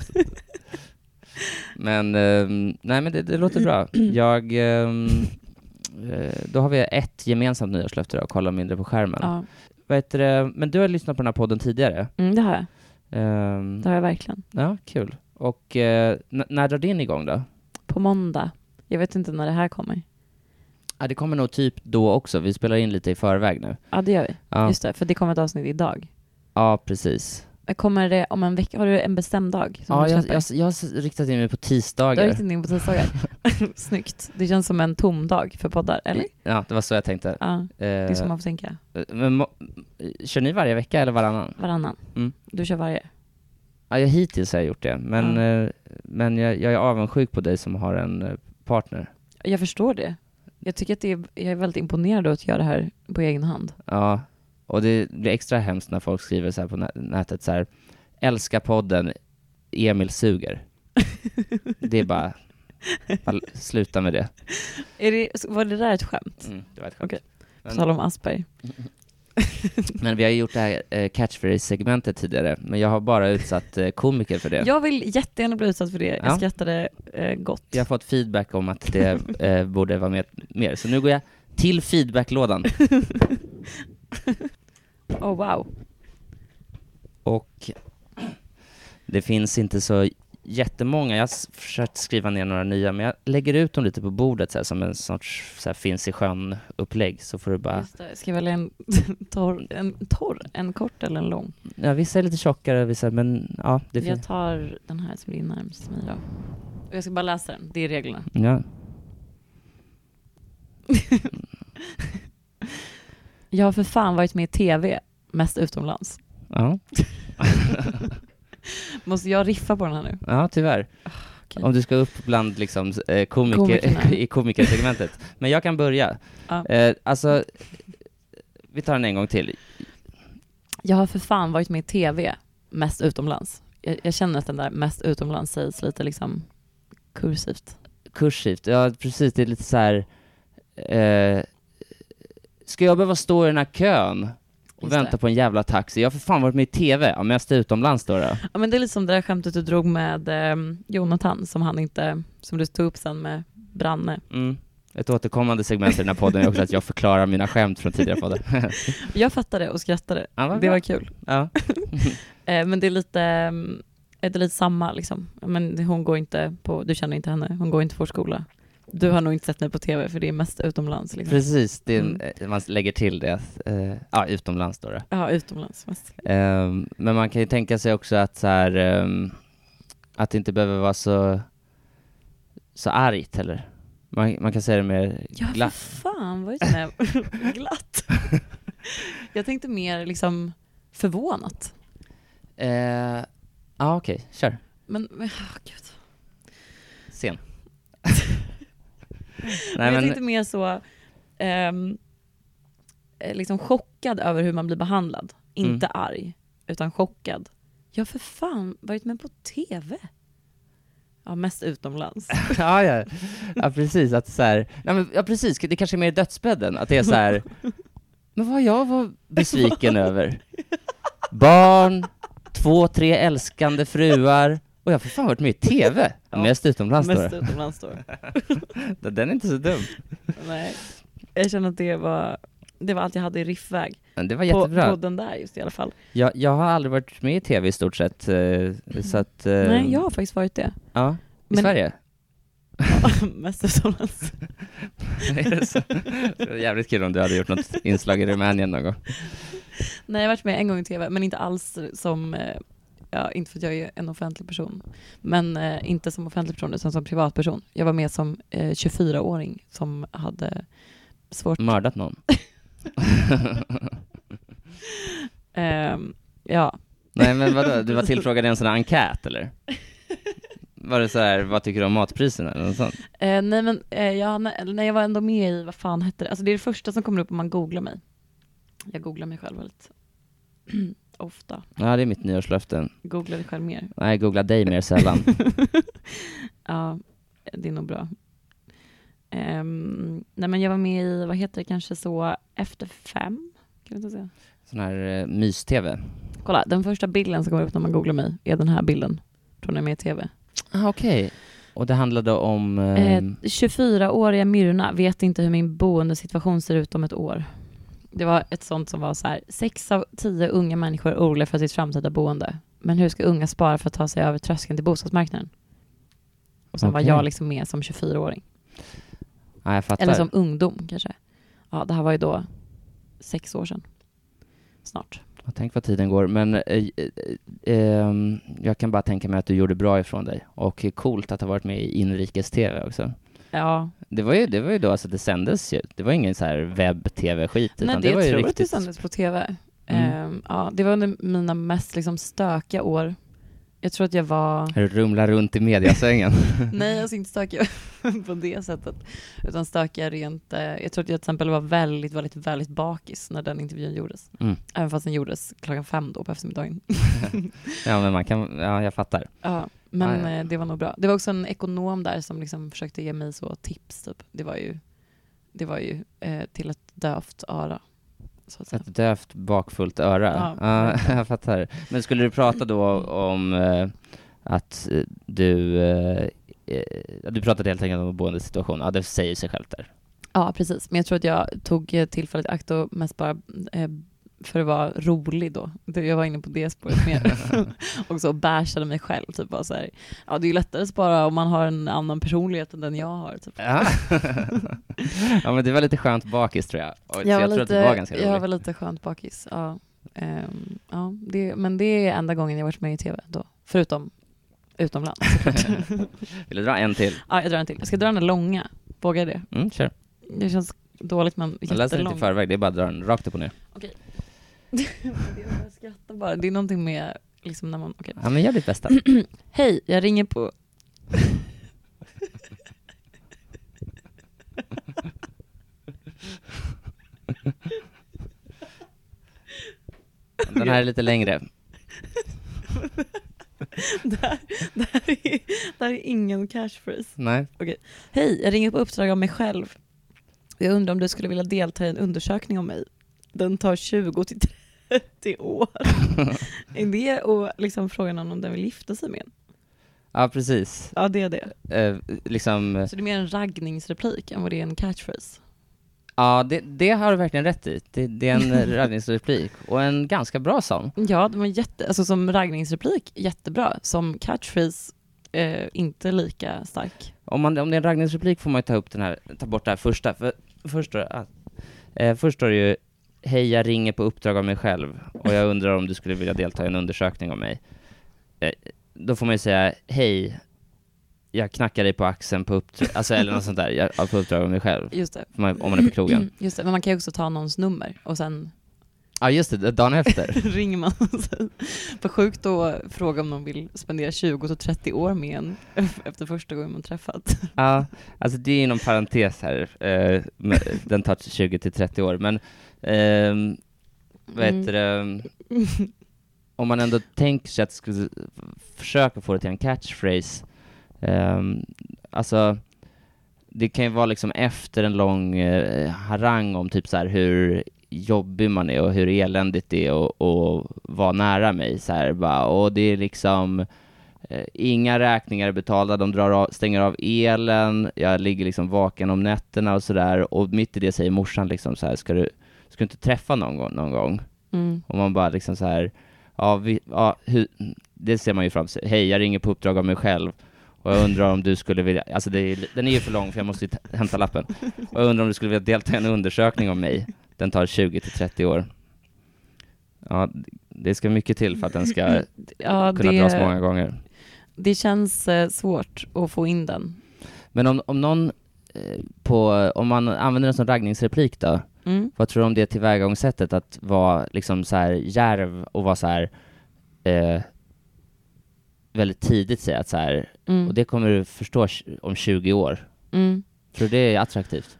Men, ehm, nej men det, det låter bra. [clears throat] Jag, eh, då har vi ett gemensamt nyårslöfte då, att kolla mindre på skärmen. Ja. Vad heter det? Men du har lyssnat på den här podden tidigare? Mm, det har jag. Ehm, Det har jag verkligen. ja, kul. Och eh, när drar din igång då? På måndag. Jag vet inte när det här kommer. Ja, det kommer nog typ då också. Vi spelar in lite i förväg nu. Ja, det gör vi. Ja, Just det, för det kommer ett avsnitt idag. ja precis. Kommer det om en vecka? Har du en bestämd dag? Ja, jag, jag, jag har riktat in mig på Du har tisdagar. riktat in på tisdagar. [laughs] Snyggt. Det känns som en tom dag för poddar, eller? Ja, det var så jag tänkte. Ja, det är så man får tänka. men, kör ni varje vecka eller varannan? Varannan. Mm. Du kör varje. Ja, jag, hittills har jag gjort det, men, eh, men jag, jag är avundsjuk på dig som har en eh, partner. Jag förstår det. Jag tycker att det är, jag är väldigt imponerad av att göra det här på egen hand. Ja, och det blir extra hemskt när folk skriver så här på nä- nätet så här, älska podden, Emil suger. [laughs] det är bara, bara sluta med det. Det, var det där ett skämt? Mm, det var ett skämt. Okej. På tal om Asperger. [laughs] Men vi har gjort det här eh, catchphrase-segmentet tidigare, men jag har bara utsatt eh, komiker för det. Jag vill jättegärna bli utsatt för det. Jag Ja. skrattade eh, gott. Jag har fått feedback om att det borde vara med mer, så nu går jag till feedbacklådan. [laughs] Oh wow. Och det finns inte så jättemånga, jag har försökt skriva ner några nya, men jag lägger ut dem lite på bordet så här, som en sorts så här, finns i sjön-upplägg, så får du bara, Just det. Ska välja en [laughs] torr, en torr, en kort eller en lång? ja vissa är lite tjockare, vissa, men ja, det jag tar den här som ligger närmast mig då. Och jag ska bara läsa den, det är reglerna. ja. [laughs] [laughs] Jag har för fan varit med i TV, mest utomlands. ja. [laughs] Måste jag riffa på den här nu? Ja, tyvärr. okej. Om du ska upp bland liksom, eh, komiker, Komikerna. [laughs] i komikersegmentet. Men jag kan börja. Ja. Eh, alltså, vi tar den en gång till. Jag har för fan varit med i TV, mest utomlands. Jag, jag känner att den där mest utomlands sägs lite liksom kursivt. Kursivt, ja precis, det är lite så här. Eh, ska jag behöva stå i den här kön och Just vänta det. på en jävla taxi? Jag har för fan varit med i TV, ja, mest utomlands då. då. Ja men det är lite som det där skämtet du drog med eh, Jonathan som han inte, som du tog upp sen med Branne. Mm. Ett återkommande segment i den här podden är också att jag förklarar mina skämt från tidigare poddar. [laughs] Jag fattade och skrattade. Ja, Det var kul. ja. [laughs] Eh, men det är lite, är det lite samma liksom. Men hon går inte på, du känner inte henne, hon går inte på skola. Du har nog inte sett mig på TV för det är mest utomlands liksom. Precis, det är Mm. eh, man lägger till det. Eh, ja, utomlands då. då. Ja, utomlands mest. Ehm, men man kan ju tänka sig också att så här, ehm, att det inte behöver vara så, så argt heller. Man, man kan säga det mer Ja, glatt. fan vad är det [laughs] glatt? [laughs] Jag tänkte mer liksom förvånat. Eh, Ja, okej, kör. Men, men oh, gud. Sen. [laughs] Men jag men, tänkte mer så, eh, liksom chockad över hur man blir behandlad. Inte Mm. arg, utan chockad. Jag har för fan varit med på TV. Ja, mest utomlands. [laughs] ja, ja. ja, precis. Att så här, nej, men, ja, precis. Det kanske är mer dödsbädden. Att det är så här, [laughs] men vad jag var besviken över. Barn, två, tre älskande fruar och jag har för fan varit med i TV. [laughs] Ja. Mest utomlands då. mest utomlands då. [laughs] Den är inte så dum. Nej. Jag känner att det var, det var allt jag hade i riffväg. Men det var På, jättebra. på den där just i alla fall. Jag, jag har aldrig varit med i TV i stort sett, eh, så att... eh, Nej, jag har faktiskt varit det. Ja, i Men- Sverige? [laughs] mest utomlands. Är det var jävligt kul om du hade gjort något inslag i Rumänien någon gång. Nej, jag har varit med en gång i TV, men inte alls som, eh, ja, inte för att jag är en offentlig person, men eh, inte som offentlig person utan som privatperson. Jag var med som eh, 24-åring som hade svårt, Mördat någon? [laughs] ehm, ja, Nej men vadå, du var [laughs] tillfrågad i en sån här enkät eller? Var det så här, vad tycker du om matpriserna eller något sånt? Eh, nej men eh, jag, nej, jag var ändå med i, vad fan hette det? Alltså det är det första som kommer upp om man googlar mig. Jag googlar mig själv väldigt [clears throat] ofta. Ja det är mitt nyårslöfte. Googlar dig själv mer. Nej, googla dig mer sällan. [laughs] ja, det är nog bra. Ehm, nej men jag var med i, vad heter det, kanske så Efter fem? Kan inte säga? Sån här eh, mys-tv. Kolla, den första bilden som kommer upp när man googlar mig är den här bilden. Från när jag är med i TV. Ah, okej. Och det handlade om... Eh, ehm, 24-åriga Myrna vet inte hur min boendesituation ser ut om ett år. Det var ett sånt som var så här, sex av tio unga människor är oroliga för sitt framtida boende. Men hur ska unga spara för att ta sig över tröskeln till bostadsmarknaden? Och sen var Okej. jag liksom med som 24-åring. ja. Eller som ungdom kanske. Ja, det här var ju då sex år sedan. Snart. Ja, Tänk vad tiden går, men eh, eh, ehm, jag kan bara tänka mig att du gjorde bra ifrån dig. Och coolt att ha varit med i inrikes-tv också. Ja, Det var ju, det var ju då, alltså det sändes ju. Det var ingen så här webb-tv-skit, nej, det, det var jag ju tror att det riktigt... sändes på TV. Mm. Ehm, ja, det var under mina mest liksom stökiga år. Jag tror att jag var Rumla runt i mediasvängen. [laughs] Nej, alltså inte stökiga [laughs] på det sättet. Utan stökiga rent... Eh, jag tror att jag till exempel var väldigt, väldigt, väldigt bakis när den intervjun gjordes. Mm. Även fast den gjordes klockan fem då på eftermiddagen. [laughs] Ja, men man kan, ja, jag fattar. ja, men Ah, ja. eh, det var nog bra. Det var också en ekonom där som liksom försökte ge mig så tips. Typ. Det var ju, det var ju eh, till ett dövt öra. Så att säga. Ett dövt bakfullt öra. Ja, verkligen. [laughs] jag fattar. Men skulle du prata då om eh, att eh, du, eh, eh, du pratade helt enkelt om boendesituation, ja det säger sig självt där. Ja, precis. Men jag tror att jag tog tillfället i akt och mest bara för att vara rolig då. Jag var inne på det spåret mer. [laughs] [laughs] och så bashade mig själv. Typ bara så här, ja, det är ju lättare att spara om man har en annan personlighet än den jag har. Typ. Ja. [laughs] ja men det var lite skönt bakis tror jag. Och, Jag, jag var tror lite, att det var ganska jag var roligt. väl lite skönt bakis. Ja. Ehm, ja, det, men det är enda gången jag varit med i TV då. Förutom utomlands. Vill du dra en till? ja, jag drar en till. Jag ska dra den långa. Vågar jag det? Mm, kör. Det känns dåligt men Jag läser den inte jättelång. i förväg, det är bara att dra den rakt upp och ner. Är- jag skrattar bara. Det är någonting med liksom när man, okej. Ja, men gör ditt bästa. [clears throat] Hej, jag ringer på... Den här är lite längre. [laughs] det, här, det, här är, det här är ingen catchphrase. Nej. Hej, jag ringer på uppdrag av mig själv. Jag undrar om du skulle vilja delta i en undersökning om mig. Den tar 20 till 30 [laughs] år. [laughs] är det och liksom frågan om den vill gifta sig med en? Ja, precis. Ja, det är det. Eh, liksom, Så det är mer en raggningsreplik än vad det är en catchphrase. ja, det, det har du verkligen rätt i. Det, det är en [laughs] raggningsreplik, och en ganska bra sån. Ja, de var jätte, alltså som raggningsreplik jättebra. Som catchphrase eh, inte lika stark. Om, man, om det är en raggningsreplik får man ju ta upp den här, ta bort det här första, för först ah, eh, först står det ju Hej, jag ringer på uppdrag av mig själv och jag undrar om du skulle vilja delta i en undersökning om mig. Eh, då får man ju säga Hej, jag knackar dig på axeln på uppdrag, alltså eller något sånt där, jag, ja, på uppdrag av mig själv. Just det. Man, om man är på krogen. [clears throat] Just det, men man kan ju också ta någons nummer och sen Ja, just det, dagen efter. [laughs] ringer man och säger, vad sjukt att fråga om någon vill spendera 20-30 år med en [laughs] efter första gången man träffat. Ja, alltså det är inom parentes här, eh, den tar 20 till 30 år, men ehm, vad heter det, om man ändå tänker sig att skulle försöka få det till en catchphrase, ehm, alltså det kan ju vara liksom efter en lång eh, harang om typ så här hur jobbig man är och hur eländigt det är att att vara nära mig så här bara, och det är liksom eh, inga räkningar är betalda, de drar av, stänger av elen, jag ligger liksom vaken om nätterna och sådär och mitt i det säger morsan liksom så här, ska du, ska du inte träffa någon gång, någon gång? Mm. Och man bara liksom så här, ja, vi, ja hur, det ser man ju fram sig. Hej, jag ringer på uppdrag av mig själv och jag undrar om du skulle vilja, alltså är, den är ju för lång för jag måste hämta lappen. Och jag undrar om du skulle vilja delta i en undersökning om mig. Den tar 20 till 30 år. Ja, det ska mycket till för att den ska [laughs] Ja, kunna dras många det, gånger. det känns eh, svårt att få in den. Men om, om någon eh, på, om man använder den som raggningsreplik då, Mm. vad tror du om det tillvägagångssättet att vara liksom så här djärv och vara så här eh, väldigt tidigt säga att så här, Mm. och det kommer du förstå om 20 år. Mm. Tror du det är attraktivt?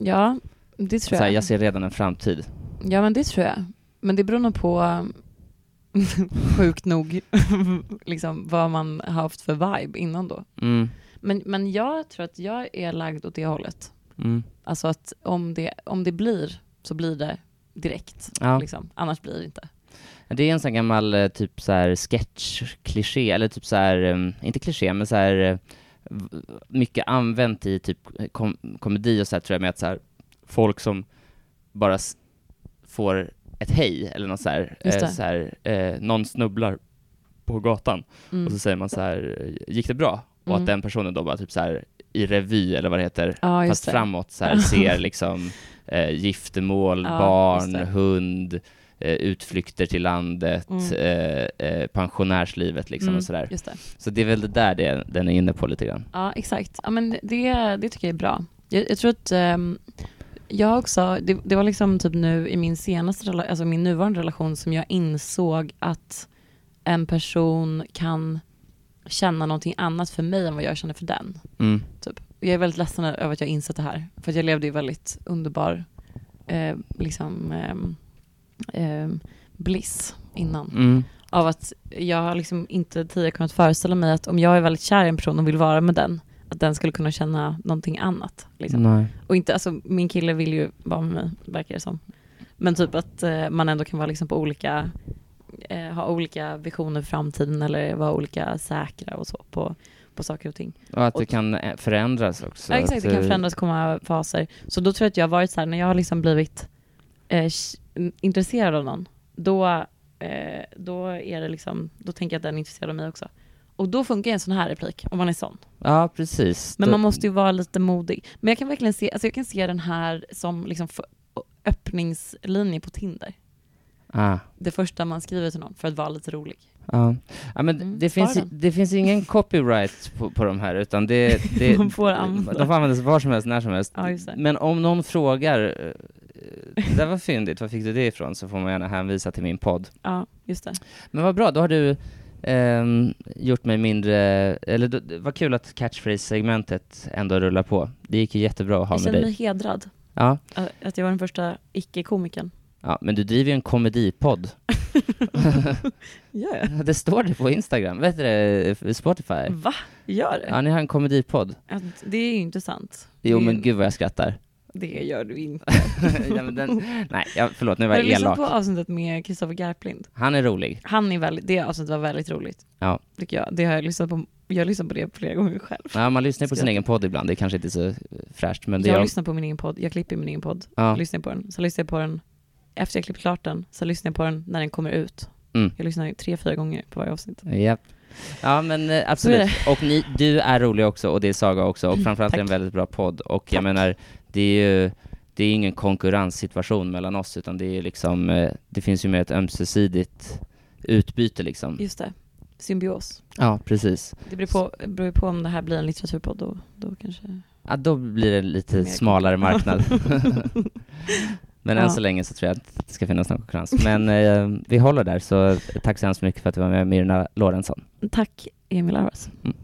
Ja, det tror Så här, jag. jag ser redan en framtid. Ja, men det tror jag. Men det beror nog på, [laughs] sjukt nog, [laughs] liksom, vad man har haft för vibe innan då. Mm, Men, men jag tror att jag är lagd åt det hållet. mm, Alltså att om det, om det blir, så blir det direkt. ja. Liksom. Annars blir det inte. Det är en sån gammal eh, typ så här sketch-kliché, eller typ så här, eh, inte kliché, men så här eh, mycket använt i typ kom komedi och så här tror jag med att så här, folk som bara får ett hej eller något så här, eh, så här eh, någon snubblar på gatan Mm. och så säger man så här, gick det bra? Och Mm. att den personen då bara typ så här i revy eller vad det heter, just fast det. framåt så här [laughs] ser liksom eh, giftermål, just barn, hund, eh, utflykter till landet, Mm. eh, eh, pensionärslivet liksom Mm, och sådär. Just det. Så det är väl det där det, den är inne på lite grann. Ja, exakt. Ja, men det, det tycker jag är bra. Jag, jag tror att ehm, jag också, det, det var liksom typ nu i min senaste, alltså min nuvarande relation som jag insåg att en person kan känna någonting annat för mig än vad jag känner för den. Mm. Typ. Jag är väldigt ledsen över att jag insett det här. För att jag levde i väldigt underbar eh, liksom, ehm, ehm, bliss innan. Mm. Av att jag har liksom inte tidigare kunnat föreställa mig att om jag är väldigt kär i en person och vill vara med den, att den skulle kunna känna någonting annat. Liksom. Och inte, alltså min kille vill ju vara med mig, verkar det som. Men typ att eh, man ändå kan vara liksom på olika, eh, ha olika visioner för framtiden eller vara olika säkra och så på, på saker och ting. Och att det Och- kan eh, förändras också. Ja, exakt, det kan förändras komma faser. Så då tror jag att jag har varit så här, när jag har liksom blivit eh, intresserad av någon, då, eh, då är det liksom, då tänker jag att den är intresserad av mig också. Och då funkar en sån här replik, om man är sån. Ja, precis. Men man måste ju vara lite modig. Men jag kan verkligen se, alltså jag kan se den här som liksom öppningslinje på Tinder. Ah. Det första man skriver till någon för att vara lite rolig. Ja, ja men Mm, det, finns, det finns ingen copyright på, på de här, utan det, det [laughs] Man får använda. de får användas var som helst, när som helst. Ja. Men om någon frågar, eh, det där var fyndigt, var fick du det ifrån? Så får man gärna hänvisa till min podd. Ja, just det. Men vad bra, då har du ehm, gjort mig mindre, eller då- vad kul att catchphrase-segmentet ändå rullar på. Det gick ju jättebra att ha Jag med känner dig. mig hedrad Ja, att jag var den första icke-komikern. ja, men du driver ju en komedipodd. [laughs] Jag? det står det på Instagram, vet du det, Spotify? Va? Gör det? Ja, ni har en komedipodd. Det är ju inte sant. Jo Det men gud vad jag skrattar. Det gör du inte. [laughs] ja, den, nej, ja, förlåt, nu var Har du jag elak. på avsnittet med Kristoffer Garplind? Han är rolig. Han är väldigt, det avsnittet var väldigt roligt. Ja. Tycker jag. Det har jag lyssnat på, jag har lyssnat på det flera gånger själv. Ja, man lyssnar på sin egen podd ibland, det är kanske inte så eh, fräscht, men det jag är... lyssnar på min egen podd, jag klipper min egen podd. Ja. Jag lyssnar på den. Så lyssnar jag på den efter jag klippt klart den, så lyssnar jag på den när den kommer ut. Mm. Jag lyssnar tre, fyra gånger på varje avsnitt. Japp. Ja men eh, är absolut. Och ni, du är rolig också, och det är Saga också, och [laughs] framförallt är det en väldigt bra podd. Och jag Tack. menar, det är ju det är ingen konkurrenssituation mellan oss, utan det är liksom, eh, det finns ju mer ett ömsesidigt utbyte liksom. Just det. Symbios. Ja, precis. Det beror på, beror på om det här blir en litteraturpodd då, då kanske... Ja, då blir det lite Mer smalare [laughs] marknad. [laughs] Men än Ja. så länge så tror jag att det ska finnas någon konkurrens. Men eh, vi håller där, så tack så hemskt mycket för att du var med Myrna Lorentzon. Tack Emil Arvas. Mm.